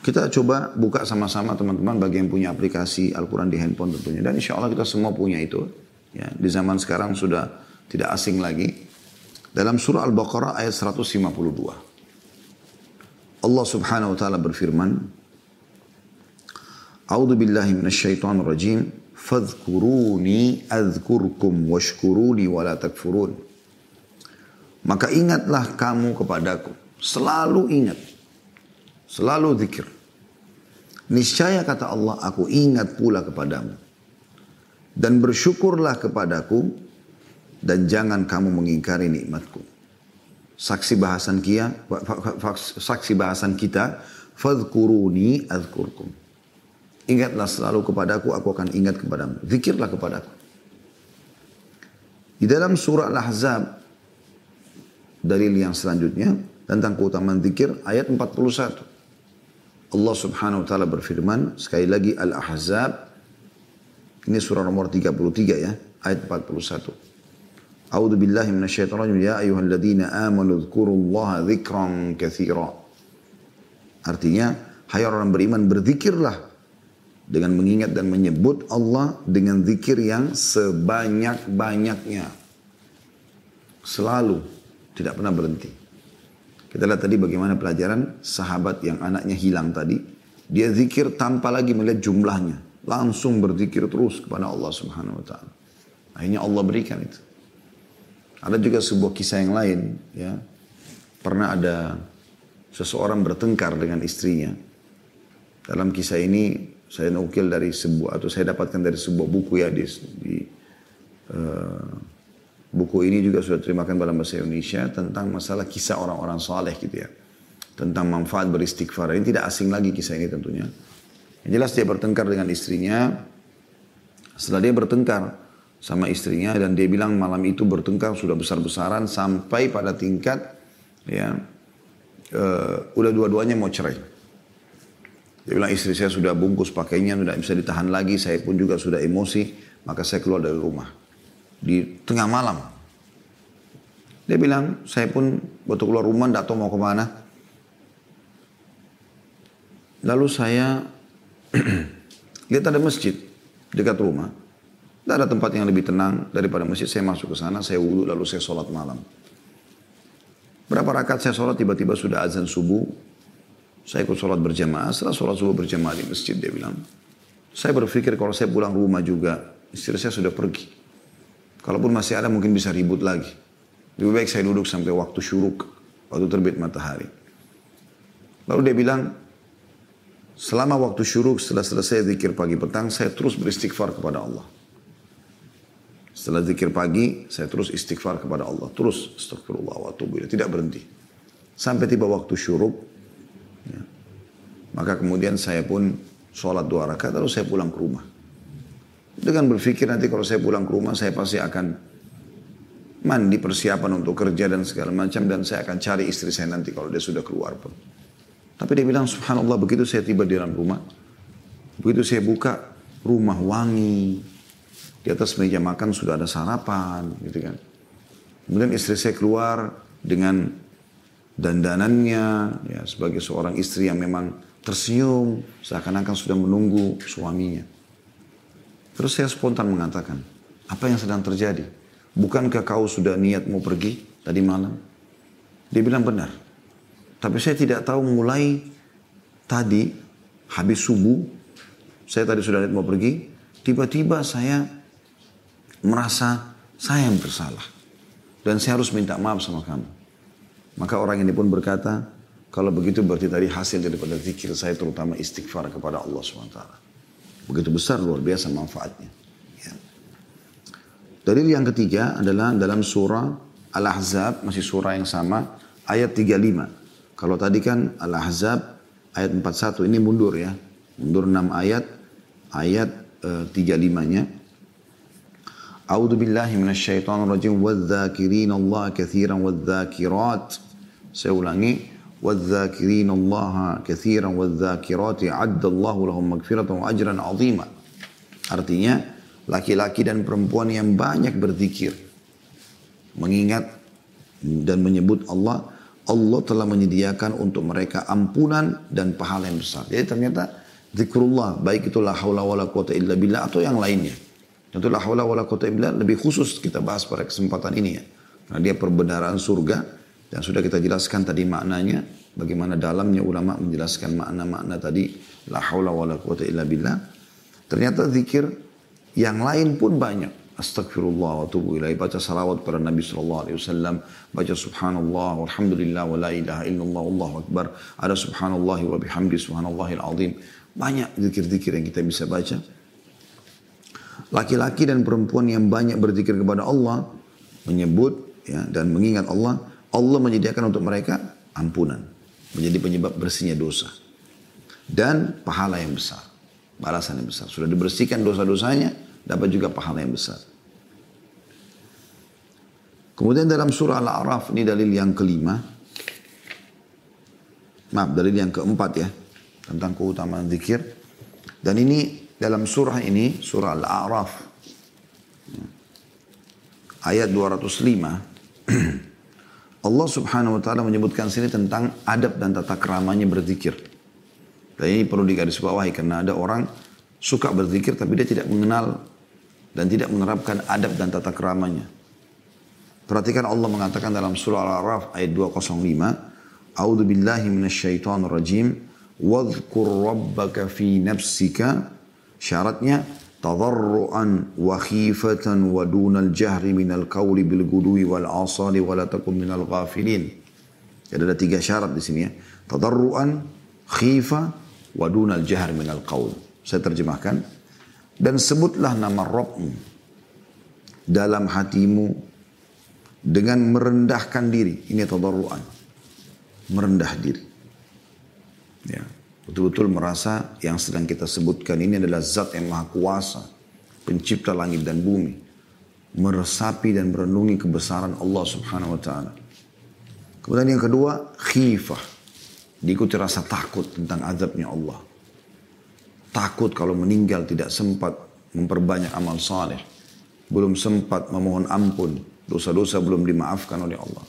Kita coba buka sama-sama teman-teman bagi yang punya aplikasi Al-Quran di handphone tentunya. Dan insya Allah kita semua punya itu. Ya, di zaman sekarang sudah tidak asing lagi. Dalam surah Al-Baqarah ayat 152. Allah subhanahu wa ta'ala berfirman. A'udhu billahi minasyaitonir rajim fadhkuruni azkurkum washkuruni wala takfurun. Maka ingatlah kamu kepadaku. Selalu ingat. Selalu zikir. Niscaya kata Allah, aku ingat pula kepadamu. Dan bersyukurlah kepadaku dan jangan kamu mengingkari nikmatku. Saksi bahasan kia, saksi bahasan kita, fadhkuruni azkurkum. Ingatlah selalu kepadaku, aku akan ingat kepadamu. Zikirlah kepadaku. Di dalam surah Al-Ahzab, dalil yang selanjutnya, tentang keutamaan zikir, ayat 41. Allah subhanahu wa ta'ala berfirman, sekali lagi Al-Ahzab, ini surah nomor 33 ya, ayat 41. A'udhu billahi minasyaitan rajim, ya ayuhalladzina amanu dhkurullaha dhikran kathira. Artinya, hai orang beriman, berzikirlah dengan mengingat dan menyebut Allah dengan zikir yang sebanyak-banyaknya. Selalu, tidak pernah berhenti. Kita lihat tadi bagaimana pelajaran sahabat yang anaknya hilang tadi. Dia zikir tanpa lagi melihat jumlahnya. Langsung berzikir terus kepada Allah subhanahu wa ta'ala. Akhirnya Allah berikan itu. Ada juga sebuah kisah yang lain. ya Pernah ada seseorang bertengkar dengan istrinya. Dalam kisah ini saya nukil dari sebuah atau saya dapatkan dari sebuah buku ya di, di uh, buku ini juga sudah terimakan dalam bahasa Indonesia tentang masalah kisah orang-orang saleh gitu ya. Tentang manfaat beristighfar. Ini tidak asing lagi kisah ini tentunya. Yang jelas dia bertengkar dengan istrinya. Setelah dia bertengkar sama istrinya dan dia bilang malam itu bertengkar sudah besar-besaran sampai pada tingkat ya uh, udah dua-duanya mau cerai dia bilang istri saya sudah bungkus pakainya, tidak bisa ditahan lagi, saya pun juga sudah emosi, maka saya keluar dari rumah. Di tengah malam. Dia bilang, saya pun waktu keluar rumah tidak tahu mau ke mana. Lalu saya lihat ada masjid dekat rumah. Tidak ada tempat yang lebih tenang daripada masjid. Saya masuk ke sana, saya wudhu, lalu saya sholat malam. Berapa rakaat saya sholat, tiba-tiba sudah azan subuh. Saya ikut sholat berjamaah, setelah sholat subuh berjamaah di masjid dia bilang, saya berpikir kalau saya pulang rumah juga, istri saya sudah pergi. Kalaupun masih ada mungkin bisa ribut lagi. Lebih baik saya duduk sampai waktu syuruk, waktu terbit matahari. Lalu dia bilang, Selama waktu syuruk setelah selesai zikir pagi petang, saya terus beristighfar kepada Allah. Setelah zikir pagi, saya terus istighfar kepada Allah. Terus astagfirullah wa atubu Tidak berhenti. Sampai tiba waktu syuruk. Ya. Maka kemudian saya pun sholat dua rakaat, lalu saya pulang ke rumah. Dengan berpikir nanti kalau saya pulang ke rumah, saya pasti akan mandi persiapan untuk kerja dan segala macam. Dan saya akan cari istri saya nanti kalau dia sudah keluar pun. Tapi dia bilang subhanallah begitu saya tiba di dalam rumah. Begitu saya buka rumah wangi. Di atas meja makan sudah ada sarapan gitu kan. Kemudian istri saya keluar dengan dandanannya ya sebagai seorang istri yang memang tersenyum seakan-akan sudah menunggu suaminya. Terus saya spontan mengatakan, apa yang sedang terjadi? Bukankah kau sudah niat mau pergi tadi malam? Dia bilang benar. Tapi saya tidak tahu mulai tadi habis subuh, saya tadi sudah mau pergi, tiba-tiba saya merasa saya yang bersalah. Dan saya harus minta maaf sama kamu. Maka orang ini pun berkata, kalau begitu berarti tadi hasil daripada zikir saya terutama istighfar kepada Allah SWT. Begitu besar luar biasa manfaatnya. Ya. Dalil yang ketiga adalah dalam surah Al-Ahzab, masih surah yang sama, ayat 35. Kalau tadi kan Al-Ahzab ayat 41 ini mundur ya. Mundur 6 ayat. Ayat uh, 35-nya. A'udzu billahi minasyaitonir rajim wadzakirin Allah katsiran wadzakirat. Saya ulangi wadzakirin Allah katsiran wadzakirati addallahu lahum magfiratan wa ajran 'azima. Artinya laki-laki dan perempuan yang banyak berzikir mengingat dan menyebut Allah Allah telah menyediakan untuk mereka ampunan dan pahala yang besar. Jadi ternyata zikrullah, baik itu la haula wala quwata illa billah atau yang lainnya. Tentu la haula wala quwata illa lebih khusus kita bahas pada kesempatan ini ya. Karena dia perbenaran surga dan sudah kita jelaskan tadi maknanya bagaimana dalamnya ulama menjelaskan makna-makna tadi la haula wala quwata illa billah. Ternyata zikir yang lain pun banyak. Astagfirullah wa tubu ilaih. Baca salawat pada Nabi SAW. Baca subhanallah walhamdulillah wa la ilaha illallah Allahu akbar. Ada subhanallah wa bihamdi subhanallahil azim. Banyak zikir-zikir yang kita bisa baca. Laki-laki dan perempuan yang banyak berzikir kepada Allah. Menyebut ya, dan mengingat Allah. Allah menyediakan untuk mereka ampunan. Menjadi penyebab bersihnya dosa. Dan pahala yang besar. Balasan yang besar. Sudah dibersihkan dosa-dosanya dapat juga pahala yang besar. Kemudian dalam surah Al-A'raf ini dalil yang kelima. Maaf, dalil yang keempat ya. Tentang keutamaan zikir. Dan ini dalam surah ini, surah Al-A'raf. Ayat 205. Allah subhanahu wa ta'ala menyebutkan sini tentang adab dan tata keramanya berzikir. Dan ini perlu digarisbawahi karena ada orang suka berzikir tapi dia tidak mengenal dan tidak menerapkan adab dan tata keramanya. Perhatikan Allah mengatakan dalam surah Al-A'raf ayat 205, A'udzu billahi minasyaitonir rajim, wadhkur rabbaka fi nafsika. Syaratnya tadarruan wa khifatan wa dunal jahri minal qawli bil gudui wal asali wa la takun minal ghafilin. Jadi ada tiga syarat di sini ya. Tadarruan, khifa, wa dunal jahri minal qawl. Saya terjemahkan. Dan sebutlah nama Rabbmu dalam hatimu dengan merendahkan diri. Ini tadarruan. Merendah diri. Ya. Betul-betul merasa yang sedang kita sebutkan ini adalah zat yang maha kuasa. Pencipta langit dan bumi. Meresapi dan merenungi kebesaran Allah subhanahu wa ta'ala. Kemudian yang kedua, khifah. Diikuti rasa takut tentang azabnya Allah. Takut kalau meninggal tidak sempat memperbanyak amal saleh. Belum sempat memohon ampun. Dosa-dosa belum dimaafkan oleh Allah.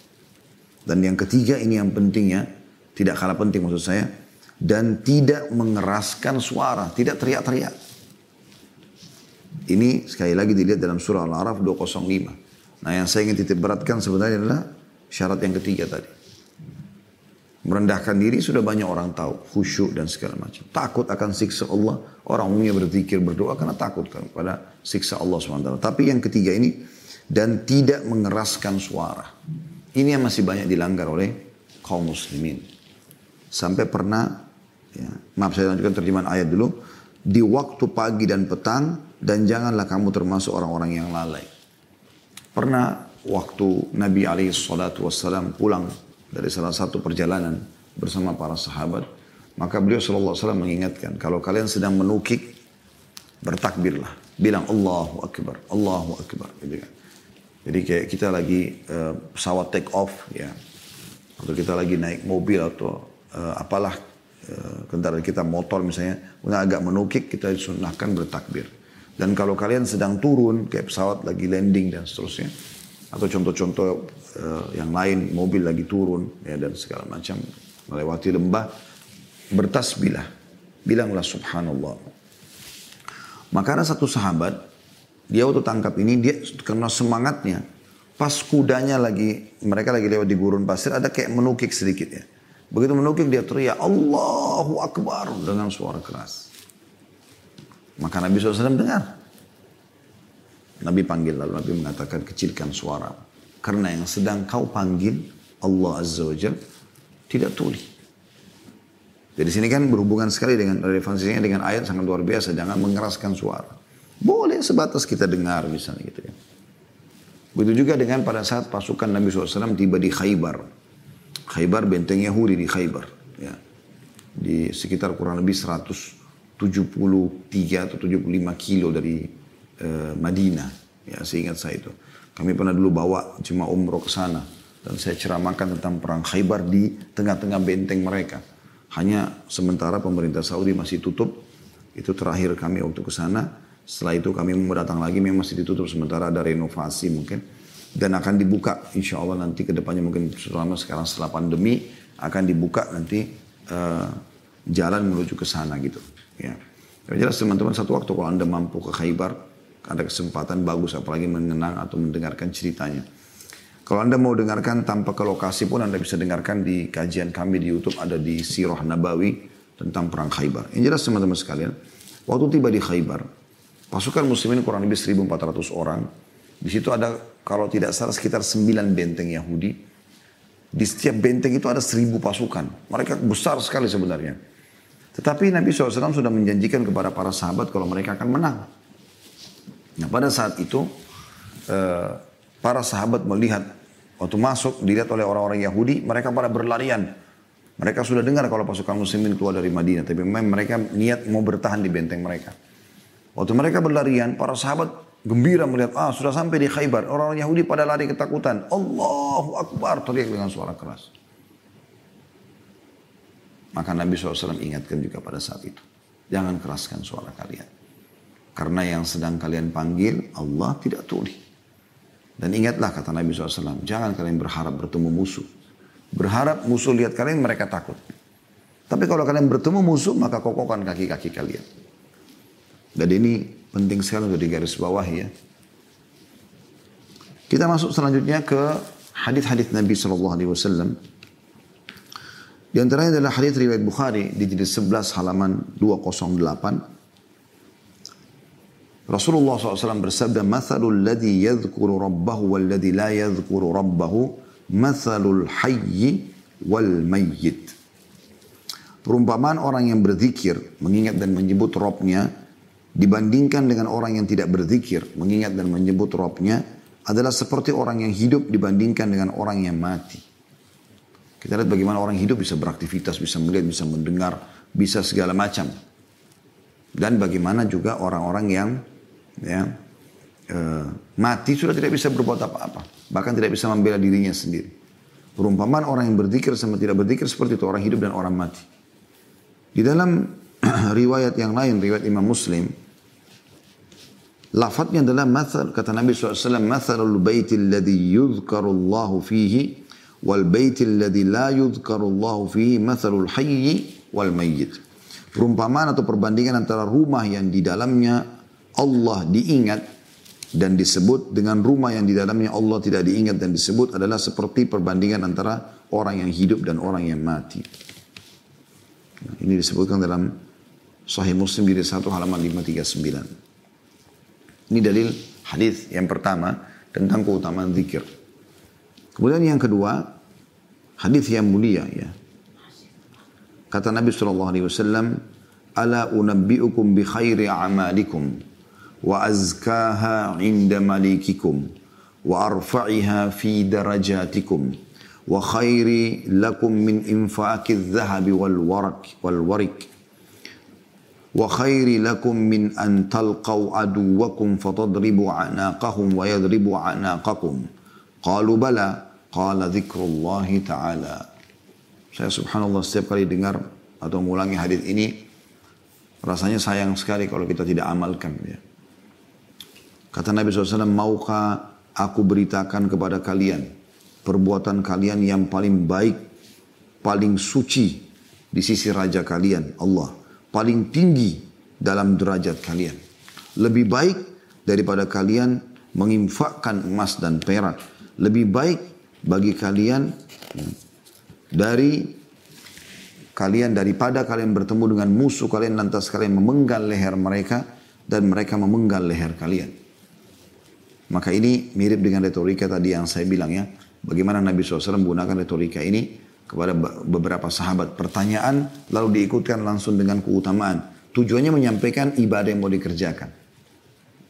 Dan yang ketiga ini yang pentingnya. Tidak kalah penting maksud saya. Dan tidak mengeraskan suara. Tidak teriak-teriak. Ini sekali lagi dilihat dalam surah Al-Araf 205. Nah yang saya ingin titip beratkan sebenarnya adalah syarat yang ketiga tadi. Merendahkan diri sudah banyak orang tahu. Khusyuk dan segala macam. Takut akan siksa Allah. Orang umumnya berzikir berdoa karena takut kepada siksa Allah SWT. Tapi yang ketiga ini. Dan tidak mengeraskan suara. Ini yang masih banyak dilanggar oleh kaum muslimin. Sampai pernah Ya. Maaf saya lanjutkan terjemahan ayat dulu. Di waktu pagi dan petang dan janganlah kamu termasuk orang-orang yang lalai. Pernah waktu Nabi SAW pulang dari salah satu perjalanan bersama para sahabat, maka beliau SAW mengingatkan, kalau kalian sedang menukik, bertakbirlah. Bilang Allahu Akbar, Allahu Akbar. Gitu kan. Jadi kayak kita lagi uh, pesawat take off ya. Atau kita lagi naik mobil atau uh, apalah kendaraan kita motor misalnya. Udah agak menukik kita disunahkan bertakbir. Dan kalau kalian sedang turun kayak pesawat lagi landing dan seterusnya. Atau contoh-contoh uh, yang lain mobil lagi turun ya dan segala macam melewati lembah bertasbihlah. Bilanglah subhanallah. Maka ada satu sahabat, dia waktu tangkap ini, dia karena semangatnya, pas kudanya lagi, mereka lagi lewat di gurun pasir, ada kayak menukik sedikit ya. Begitu menukik dia teriak, Allahu Akbar dengan suara keras. Maka Nabi SAW dengar. Nabi panggil lalu Nabi mengatakan kecilkan suara. Karena yang sedang kau panggil Allah Azza wa Jal tidak tuli. Jadi sini kan berhubungan sekali dengan relevansinya dengan ayat sangat luar biasa. Jangan mengeraskan suara. Boleh sebatas kita dengar misalnya gitu ya. Begitu juga dengan pada saat pasukan Nabi SAW tiba di Khaybar. Khaybar benteng Yahudi di Khaybar. Ya. Di sekitar kurang lebih 173 atau 75 kilo dari uh, Madinah. Ya, seingat saya itu. Kami pernah dulu bawa cuma umroh ke sana. Dan saya ceramahkan tentang perang Khaybar di tengah-tengah benteng mereka. Hanya sementara pemerintah Saudi masih tutup. Itu terakhir kami waktu ke sana. Setelah itu kami mau datang lagi memang masih ditutup sementara ada renovasi mungkin. Dan akan dibuka insya Allah nanti ke depannya mungkin selama sekarang setelah pandemi akan dibuka nanti uh, jalan menuju ke sana gitu. Ya. Yang jelas teman-teman satu waktu kalau anda mampu ke Khaybar ada kesempatan bagus apalagi mengenang atau mendengarkan ceritanya. Kalau Anda mau dengarkan tanpa ke lokasi pun Anda bisa dengarkan di kajian kami di Youtube ada di Sirah Nabawi tentang perang Khaybar. Yang jelas teman-teman sekalian, waktu tiba di Khaybar, pasukan muslimin kurang lebih 1400 orang. Di situ ada kalau tidak salah sekitar 9 benteng Yahudi. Di setiap benteng itu ada 1000 pasukan. Mereka besar sekali sebenarnya. Tetapi Nabi SAW sudah menjanjikan kepada para sahabat kalau mereka akan menang. Nah pada saat itu, eh, para sahabat melihat waktu masuk dilihat oleh orang-orang Yahudi mereka pada berlarian mereka sudah dengar kalau pasukan muslimin keluar dari Madinah tapi memang mereka niat mau bertahan di benteng mereka waktu mereka berlarian para sahabat gembira melihat ah sudah sampai di Khaybar orang-orang Yahudi pada lari ketakutan Allahu Akbar teriak dengan suara keras maka Nabi SAW ingatkan juga pada saat itu jangan keraskan suara kalian karena yang sedang kalian panggil Allah tidak tuli dan ingatlah kata Nabi SAW, jangan kalian berharap bertemu musuh. Berharap musuh lihat kalian mereka takut. Tapi kalau kalian bertemu musuh maka kokohkan kaki-kaki kalian. Dan ini penting sekali untuk digaris bawah ya. Kita masuk selanjutnya ke hadis-hadis Nabi SAW. Di antaranya adalah hadis riwayat Bukhari di jilid 11 halaman 208. Rasulullah SAW bersabda, "Mathalul ladzi yadhkuru rabbahu wal ladzi la yadhkuru rabbahu, mathalul hayyi wal mayyit." Perumpamaan orang yang berzikir, mengingat dan menyebut Robnya, dibandingkan dengan orang yang tidak berzikir, mengingat dan menyebut Robnya, adalah seperti orang yang hidup dibandingkan dengan orang yang mati. Kita lihat bagaimana orang hidup bisa beraktivitas, bisa melihat, bisa mendengar, bisa segala macam. Dan bagaimana juga orang-orang yang ya, e, mati sudah tidak bisa berbuat apa-apa. Bahkan tidak bisa membela dirinya sendiri. Perumpamaan orang yang berzikir sama tidak berzikir seperti itu orang hidup dan orang mati. Di dalam riwayat yang lain, riwayat Imam Muslim, lafadznya adalah mathal, kata Nabi SAW, mathalul baitil ladhi yudhkarullahu fihi wal baitil ladhi la yudhkarullahu fihi mathalul hayyi wal mayyit. Perumpamaan atau perbandingan antara rumah yang di dalamnya Allah diingat dan disebut dengan rumah yang di dalamnya Allah tidak diingat dan disebut adalah seperti perbandingan antara orang yang hidup dan orang yang mati. Nah, ini disebutkan dalam Sahih Muslim di satu halaman 539. Ini dalil hadis yang pertama tentang keutamaan zikir. Kemudian yang kedua, hadis yang mulia ya. Kata Nabi SAW, Ala unabbi'ukum bi khairi a'malikum wa azkaha inda malikikum wa arfa'iha fi darajatikum wa khairi lakum min infaqi dhahabi wal warak wal warik wa khairi lakum min an talqaw fatadribu a'naqahum wa yadribu a'naqakum qalu bala qala dzikrullahi ta'ala saya subhanallah setiap kali dengar atau mengulangi hadis ini rasanya sayang sekali kalau kita tidak amalkan ya. Kata Nabi SAW, maukah aku beritakan kepada kalian perbuatan kalian yang paling baik, paling suci di sisi raja kalian, Allah. Paling tinggi dalam derajat kalian. Lebih baik daripada kalian menginfakkan emas dan perak. Lebih baik bagi kalian dari kalian daripada kalian bertemu dengan musuh kalian lantas kalian memenggal leher mereka dan mereka memenggal leher kalian. Maka ini mirip dengan retorika tadi yang saya bilang ya. Bagaimana Nabi SAW menggunakan retorika ini kepada beberapa sahabat. Pertanyaan lalu diikutkan langsung dengan keutamaan. Tujuannya menyampaikan ibadah yang mau dikerjakan.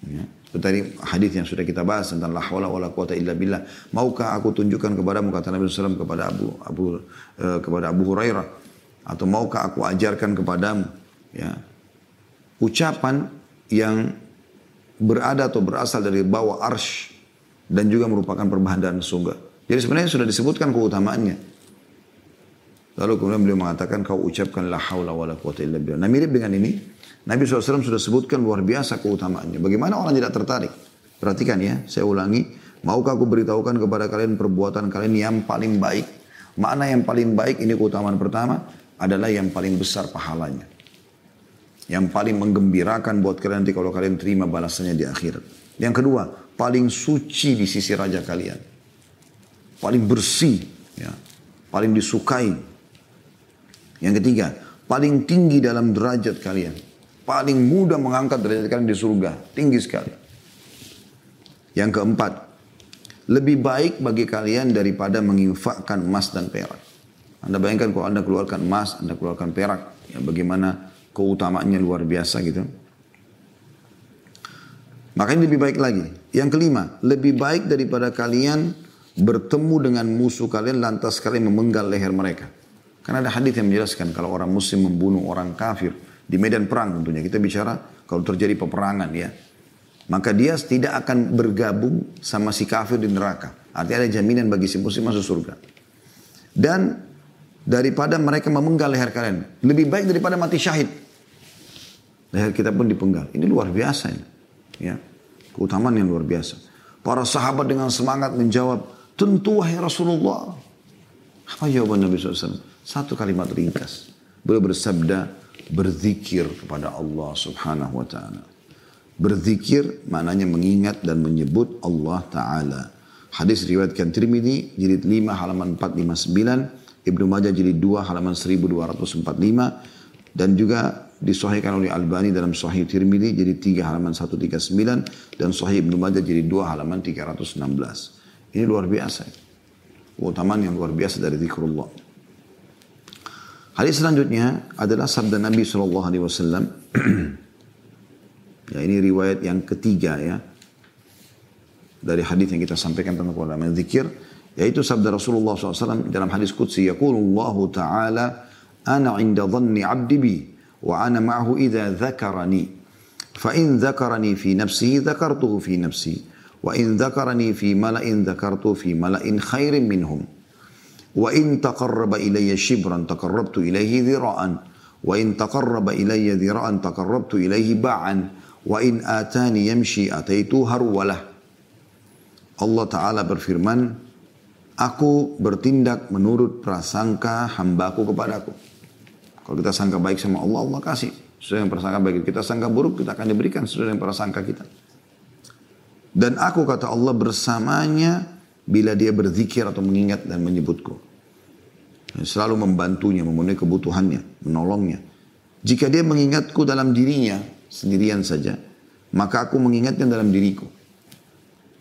Ya. Tadi hadis yang sudah kita bahas tentang la haula wala quwata illa billah. Maukah aku tunjukkan kepadamu kata Nabi SAW kepada Abu Abu uh, kepada Abu Hurairah atau maukah aku ajarkan kepadamu ya ucapan yang berada atau berasal dari bawah arsh dan juga merupakan perbahan surga. Jadi sebenarnya sudah disebutkan keutamaannya. Lalu kemudian beliau mengatakan kau ucapkan la haula wala quwata illa billah. Nah mirip dengan ini Nabi SAW sudah sebutkan luar biasa keutamaannya. Bagaimana orang tidak tertarik? Perhatikan ya, saya ulangi. Maukah aku beritahukan kepada kalian perbuatan kalian yang paling baik? Mana yang paling baik ini keutamaan pertama adalah yang paling besar pahalanya. Yang paling menggembirakan buat kalian nanti kalau kalian terima balasannya di akhirat. Yang kedua, paling suci di sisi raja kalian. Paling bersih, ya. paling disukai. Yang ketiga, paling tinggi dalam derajat kalian paling mudah mengangkat derajat kalian di surga. Tinggi sekali. Yang keempat, lebih baik bagi kalian daripada menginfakkan emas dan perak. Anda bayangkan kalau Anda keluarkan emas, Anda keluarkan perak. Ya bagaimana keutamaannya luar biasa gitu. Makanya lebih baik lagi. Yang kelima, lebih baik daripada kalian bertemu dengan musuh kalian lantas kalian memenggal leher mereka. Karena ada hadis yang menjelaskan kalau orang muslim membunuh orang kafir, di medan perang tentunya. Kita bicara kalau terjadi peperangan ya. Maka dia tidak akan bergabung sama si kafir di neraka. Artinya ada jaminan bagi si muslim masuk surga. Dan daripada mereka memenggal leher kalian. Lebih baik daripada mati syahid. Leher kita pun dipenggal. Ini luar biasa ini. Ya. Keutamaan yang luar biasa. Para sahabat dengan semangat menjawab, tentu wahai Rasulullah. Apa jawaban Nabi SAW? Satu kalimat ringkas. Beliau bersabda, berzikir kepada Allah subhanahu wa ta'ala. Berzikir maknanya mengingat dan menyebut Allah Ta'ala. Hadis riwayatkan Tirmidzi jilid 5 halaman 459, Ibnu Majah jilid 2 halaman 1245 dan juga disahihkan oleh Albani dalam Sahih Tirmidzi jilid 3 halaman 139 dan Sahih Ibnu Majah jilid 2 halaman 316. Ini luar biasa. Keutamaan yang luar biasa dari zikrullah. Hadis selanjutnya adalah sabda Nabi Shallallahu Alaihi Wasallam. ya ini riwayat yang ketiga ya. Dari hadis yang kita sampaikan tentang ulama zikir yaitu sabda Rasulullah SAW dalam hadis qudsi yaqulullahu ta'ala ana inda dhanni 'abdi bi wa ana ma'ahu idza dzakarani. Fa in dzakarani fi nafsihi dzakartuhu fi nafsi. Wa in dzakarani fi mala'in dzakartu fi mala'in khairin minhum Wa in taqarraba ilayya shibran taqarrabtu ilayhi dhira'an. Wa in taqarraba ilayya dhira'an taqarrabtu ilayhi ba'an. Wa in atani yamshi ataitu harwalah. Allah Ta'ala berfirman, Aku bertindak menurut prasangka hambaku kepadaku. Kalau kita sangka baik sama Allah, Allah kasih. Sesuai yang prasangka baik kita sangka buruk, kita akan diberikan sesuai yang prasangka kita. Dan aku kata Allah bersamanya bila dia berzikir atau mengingat dan menyebutku. Selalu membantunya, memenuhi kebutuhannya, menolongnya. Jika dia mengingatku dalam dirinya sendirian saja, maka aku mengingatnya dalam diriku.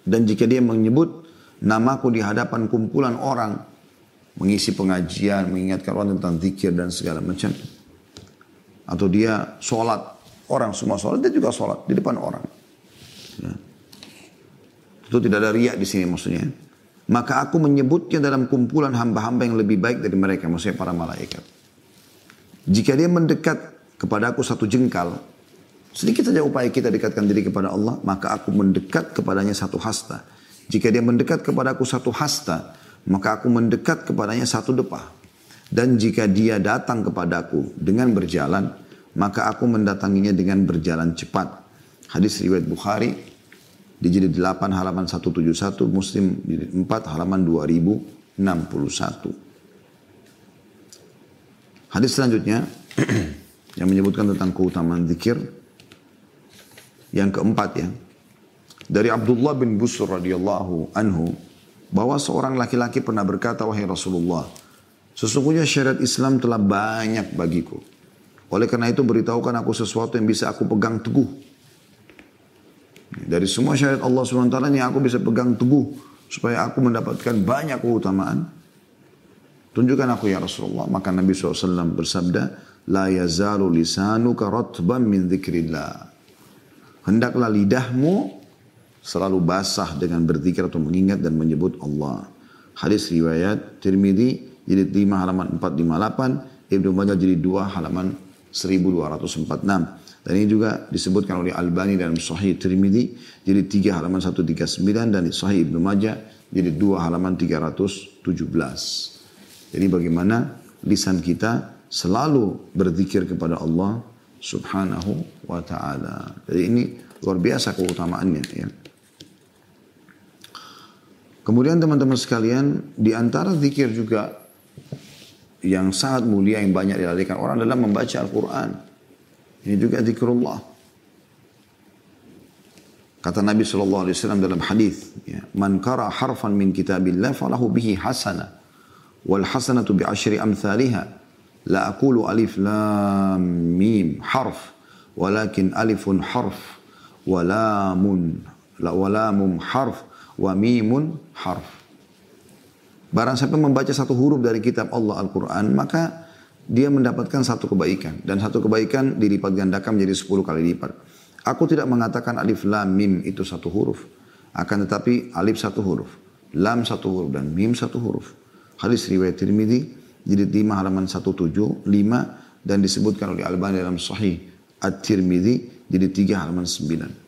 Dan jika dia menyebut namaku di hadapan kumpulan orang, mengisi pengajian, mengingatkan orang tentang zikir dan segala macam. Atau dia sholat, orang semua sholat, dia juga sholat di depan orang. Ya. Itu tidak ada riak di sini maksudnya. Maka aku menyebutnya dalam kumpulan hamba-hamba yang lebih baik dari mereka, maksudnya para malaikat. Jika dia mendekat kepada aku satu jengkal, sedikit saja upaya kita dekatkan diri kepada Allah, maka aku mendekat kepadanya satu hasta. Jika dia mendekat kepada aku satu hasta, maka aku mendekat kepadanya satu depah. Dan jika dia datang kepadaku dengan berjalan, maka aku mendatanginya dengan berjalan cepat. Hadis riwayat Bukhari di jilid 8 halaman 171, Muslim jilid 4 halaman 2061. Hadis selanjutnya yang menyebutkan tentang keutamaan zikir. Yang keempat ya dari Abdullah bin Busur radhiyallahu anhu bahwa seorang laki-laki pernah berkata wahai Rasulullah sesungguhnya syariat Islam telah banyak bagiku. Oleh karena itu beritahukan aku sesuatu yang bisa aku pegang teguh dari semua syariat Allah SWT yang aku bisa pegang teguh supaya aku mendapatkan banyak keutamaan Tunjukkan aku ya Rasulullah. Maka Nabi SAW bersabda, La yazalu lisanuka ratban min dzikrillah. Hendaklah lidahmu selalu basah dengan berzikir atau mengingat dan menyebut Allah. Hadis riwayat Tirmidzi jilid 5 halaman 458, Ibnu Majah jilid 2 halaman 1246. Dan ini juga disebutkan oleh Albani dalam Sahih Tirmidzi jilid 3 halaman 139 dan Sahih Ibnu Majah jilid 2 halaman 317. Jadi bagaimana lisan kita selalu berzikir kepada Allah subhanahu wa ta'ala. Jadi ini luar biasa keutamaannya ya. Kemudian teman-teman sekalian, di antara zikir juga yang sangat mulia yang banyak dilalaikan orang adalah membaca Al-Quran. Ini juga zikrullah. Kata Nabi SAW dalam hadis, ya, Man kara harfan min kitabillah falahu bihi hasanah wal hasanatu bi asyri amthaliha la aqulu alif lam mim harf walakin alifun harf wa lamun la walamum harf wa mimun harf Barang siapa membaca satu huruf dari kitab Allah Al-Quran, maka dia mendapatkan satu kebaikan. Dan satu kebaikan dilipat gandakan menjadi sepuluh kali lipat. Aku tidak mengatakan alif lam mim itu satu huruf. Akan tetapi alif satu huruf. Lam satu huruf dan mim satu huruf. Hadis riwayat Tirmidzi jilid 5 halaman 175 dan disebutkan oleh Albani dalam Sahih At-Tirmidzi jilid 3 halaman 9.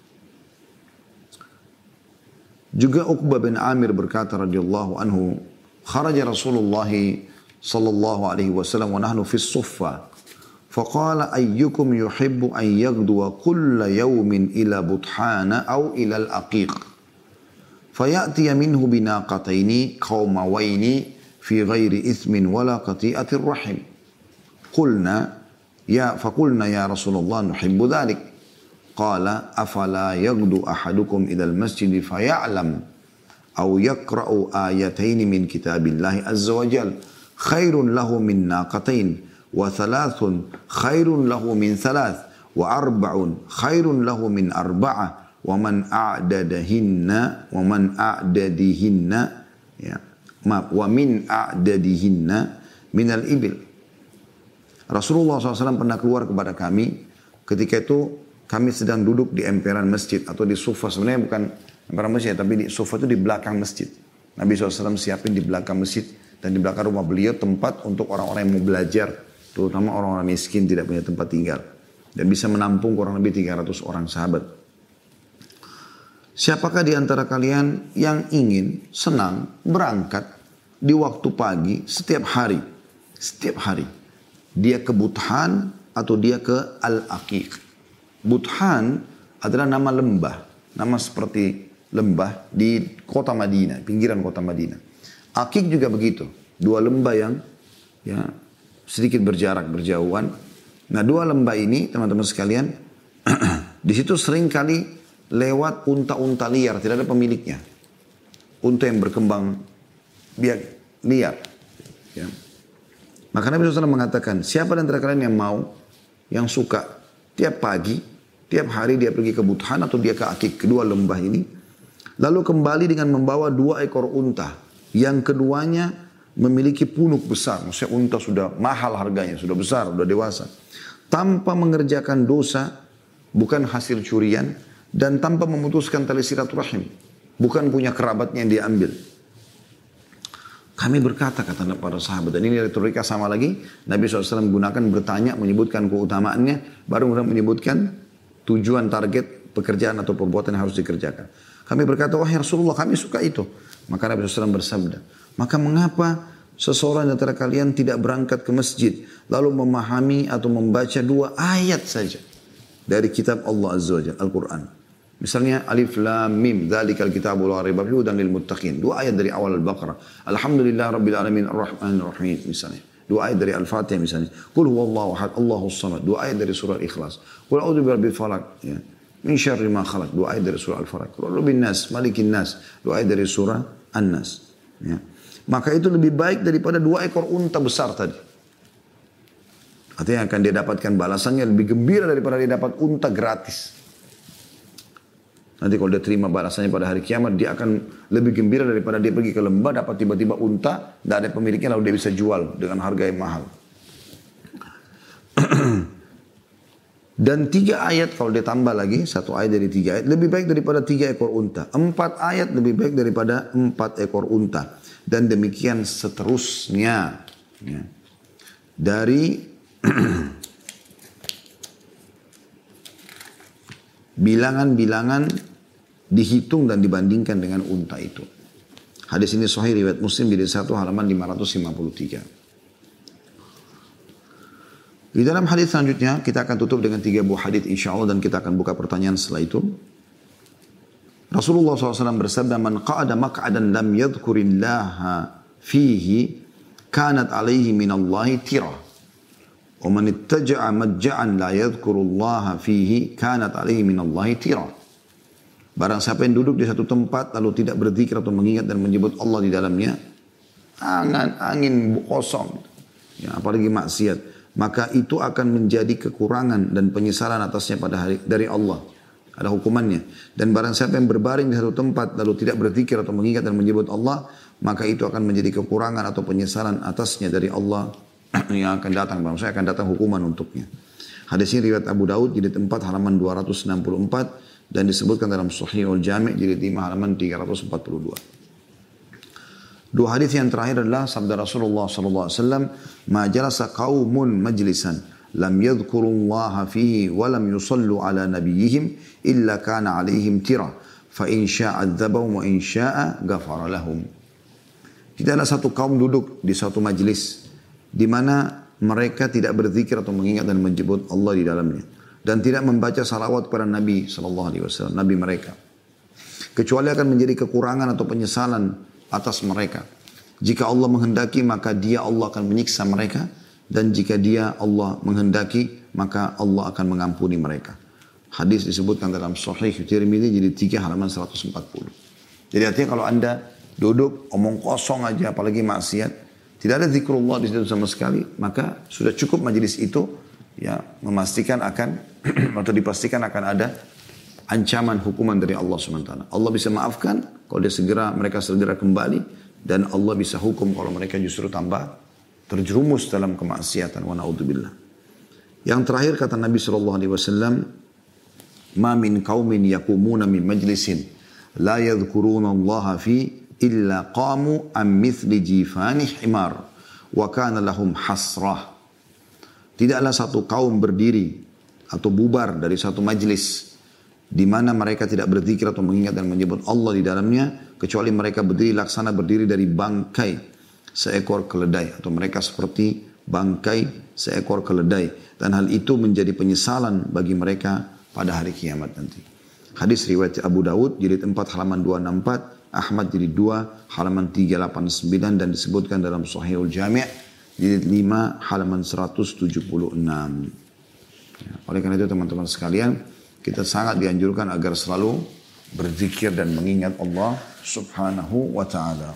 Juga Uqbah bin Amir berkata radhiyallahu anhu, kharaja Rasulullah sallallahu alaihi wasallam wa nahnu fi suffa. فقال أيكم يحب أن يغدو كل يوم إلى بطحان أو إلى الأقيق فيأتي منه بناقتين قوموين في غير إثم ولا قطيئة الرحم قلنا يا فقلنا يا رسول الله نحب ذلك قال أفلا يغدو أحدكم إلى المسجد فيعلم أو يقرأ آيتين من كتاب الله عز وجل khairun lahu min naqatain wa thalathun khairun lahu min thalath wa arba'un khairun lahu min arba'a wa man a'dadahinna wa man a'dadihinna ya ma wa min a'dadihinna min al-ibil Rasulullah SAW pernah keluar kepada kami ketika itu kami sedang duduk di emperan masjid atau di sufa sebenarnya bukan emperan masjid tapi di sufa itu di belakang masjid. Nabi SAW siapin di belakang masjid dan di belakang rumah beliau tempat untuk orang-orang yang mau belajar terutama orang-orang miskin tidak punya tempat tinggal dan bisa menampung kurang lebih 300 orang sahabat. Siapakah di antara kalian yang ingin senang berangkat di waktu pagi setiap hari. Setiap hari. Dia ke Buthan atau dia ke Al-Aqiq. Buthan adalah nama lembah. Nama seperti lembah di kota Madinah, pinggiran kota Madinah. Aqiq juga begitu. Dua lembah yang ya sedikit berjarak, berjauhan. Nah dua lembah ini teman-teman sekalian, di situ sering kali lewat unta-unta liar, tidak ada pemiliknya. Unta yang berkembang biar liar. Ya. Maka Nabi SAW mengatakan, siapa di antara kalian yang mau, yang suka tiap pagi, tiap hari dia pergi ke Buthan atau dia ke Akik, kedua lembah ini, lalu kembali dengan membawa dua ekor unta, yang keduanya memiliki punuk besar, maksudnya unta sudah mahal harganya, sudah besar, sudah dewasa, tanpa mengerjakan dosa, bukan hasil curian, dan tanpa memutuskan tali silaturahim, bukan punya kerabatnya yang diambil. Kami berkata kata para sahabat dan ini retorika sama lagi Nabi SAW gunakan bertanya menyebutkan keutamaannya baru kemudian menyebutkan tujuan target pekerjaan atau perbuatan yang harus dikerjakan. Kami berkata wahai Rasulullah kami suka itu. Maka Nabi SAW bersabda maka mengapa seseorang antara kalian tidak berangkat ke masjid lalu memahami atau membaca dua ayat saja dari kitab Allah Azza wa Jalla Al-Quran. Misalnya alif lam mim dzalikal kitabul la raiba fihi hudan lil muttaqin. Dua ayat dari awal Al-Baqarah. Alhamdulillah rabbil alamin arrahmanir rahim misalnya. Dua ayat dari Al-Fatihah misalnya. Qul huwallahu ahad Allahus samad. Dua ayat dari surah Ikhlas. Qul a'udzu birabbil falaq ya. Min syarri ma khalaq. Dua ayat dari surah Al-Falaq. Qul rabbin nas, malikin nas. Dua ayat dari surah An-Nas. Ya. Maka itu lebih baik daripada dua ekor unta besar tadi. Artinya akan dia dapatkan balasannya lebih gembira daripada dia dapat unta gratis. Nanti kalau dia terima balasannya pada hari kiamat, dia akan lebih gembira daripada dia pergi ke lembah, dapat tiba-tiba unta, tidak ada pemiliknya, lalu dia bisa jual dengan harga yang mahal. Dan tiga ayat kalau dia tambah lagi, satu ayat dari tiga ayat, lebih baik daripada tiga ekor unta. Empat ayat lebih baik daripada empat ekor unta. Dan demikian seterusnya. Ya. Dari bilangan-bilangan dihitung dan dibandingkan dengan unta itu. Hadis ini sahih riwayat Muslim jadi satu halaman 553. Di dalam hadis selanjutnya kita akan tutup dengan tiga buah hadis insya Allah dan kita akan buka pertanyaan setelah itu. Rasulullah SAW bersabda, "Man qa'ada maq'adan lam yadhkurillaha fihi kanat alaihi minallahi tira." Wa man ittaja'a madja'an la yadhkurullaha fihi kanat alaihi minallahi tira. Barang siapa yang duduk di satu tempat lalu tidak berzikir atau mengingat dan menyebut Allah di dalamnya, angan angin kosong. Ya, apalagi maksiat maka itu akan menjadi kekurangan dan penyesalan atasnya pada hari dari Allah. Ada hukumannya. Dan barang siapa yang berbaring di satu tempat lalu tidak berzikir atau mengingat dan menyebut Allah, maka itu akan menjadi kekurangan atau penyesalan atasnya dari Allah yang akan datang. Maksudnya akan datang hukuman untuknya. Hadis ini riwayat Abu Daud jadi tempat halaman 264 dan disebutkan dalam Sahih al-Jami' jadi 5 halaman 342. Dua hadis yang terakhir adalah sabda Rasulullah sallallahu alaihi wasallam, "Ma jalasa qaumun majlisan lam yadhkurullaha fihi wa lam yusallu ala nabiyyihim illa kana alaihim tira, fa in syaa'a adzabahum wa in syaa'a ghafara lahum." Tidak ada satu kaum duduk di satu majlis di mana mereka tidak berzikir atau mengingat dan menyebut Allah di dalamnya dan tidak membaca salawat kepada Nabi Shallallahu Alaihi Wasallam, Nabi mereka. Kecuali akan menjadi kekurangan atau penyesalan atas mereka. Jika Allah menghendaki maka dia Allah akan menyiksa mereka dan jika dia Allah menghendaki maka Allah akan mengampuni mereka. Hadis disebutkan dalam Sahih Tirmidzi jadi tiga halaman 140. Jadi artinya kalau anda duduk omong kosong aja apalagi maksiat tidak ada zikrullah di situ sama sekali, maka sudah cukup majelis itu ya memastikan akan atau dipastikan akan ada ancaman hukuman dari Allah SWT. Allah bisa maafkan kalau dia segera mereka segera kembali dan Allah bisa hukum kalau mereka justru tambah terjerumus dalam kemaksiatan wa naudzubillah. Yang terakhir kata Nabi sallallahu alaihi wasallam, "Ma min qaumin yaqumuna min majlisin la yadhkuruna Allah fi illa qamu am mithli jifani himar wa kana lahum hasrah. Tidaklah satu kaum berdiri atau bubar dari satu majlis di mana mereka tidak berzikir atau mengingat dan menyebut Allah di dalamnya kecuali mereka berdiri laksana berdiri dari bangkai seekor keledai atau mereka seperti bangkai seekor keledai dan hal itu menjadi penyesalan bagi mereka pada hari kiamat nanti. Hadis riwayat Abu Dawud jadi tempat halaman 264 Ahmad jadi dua halaman 389 dan disebutkan dalam Sahihul Jami' jadi 5 halaman 176. Ya, oleh karena itu teman-teman sekalian, kita sangat dianjurkan agar selalu berzikir dan mengingat Allah subhanahu wa ta'ala.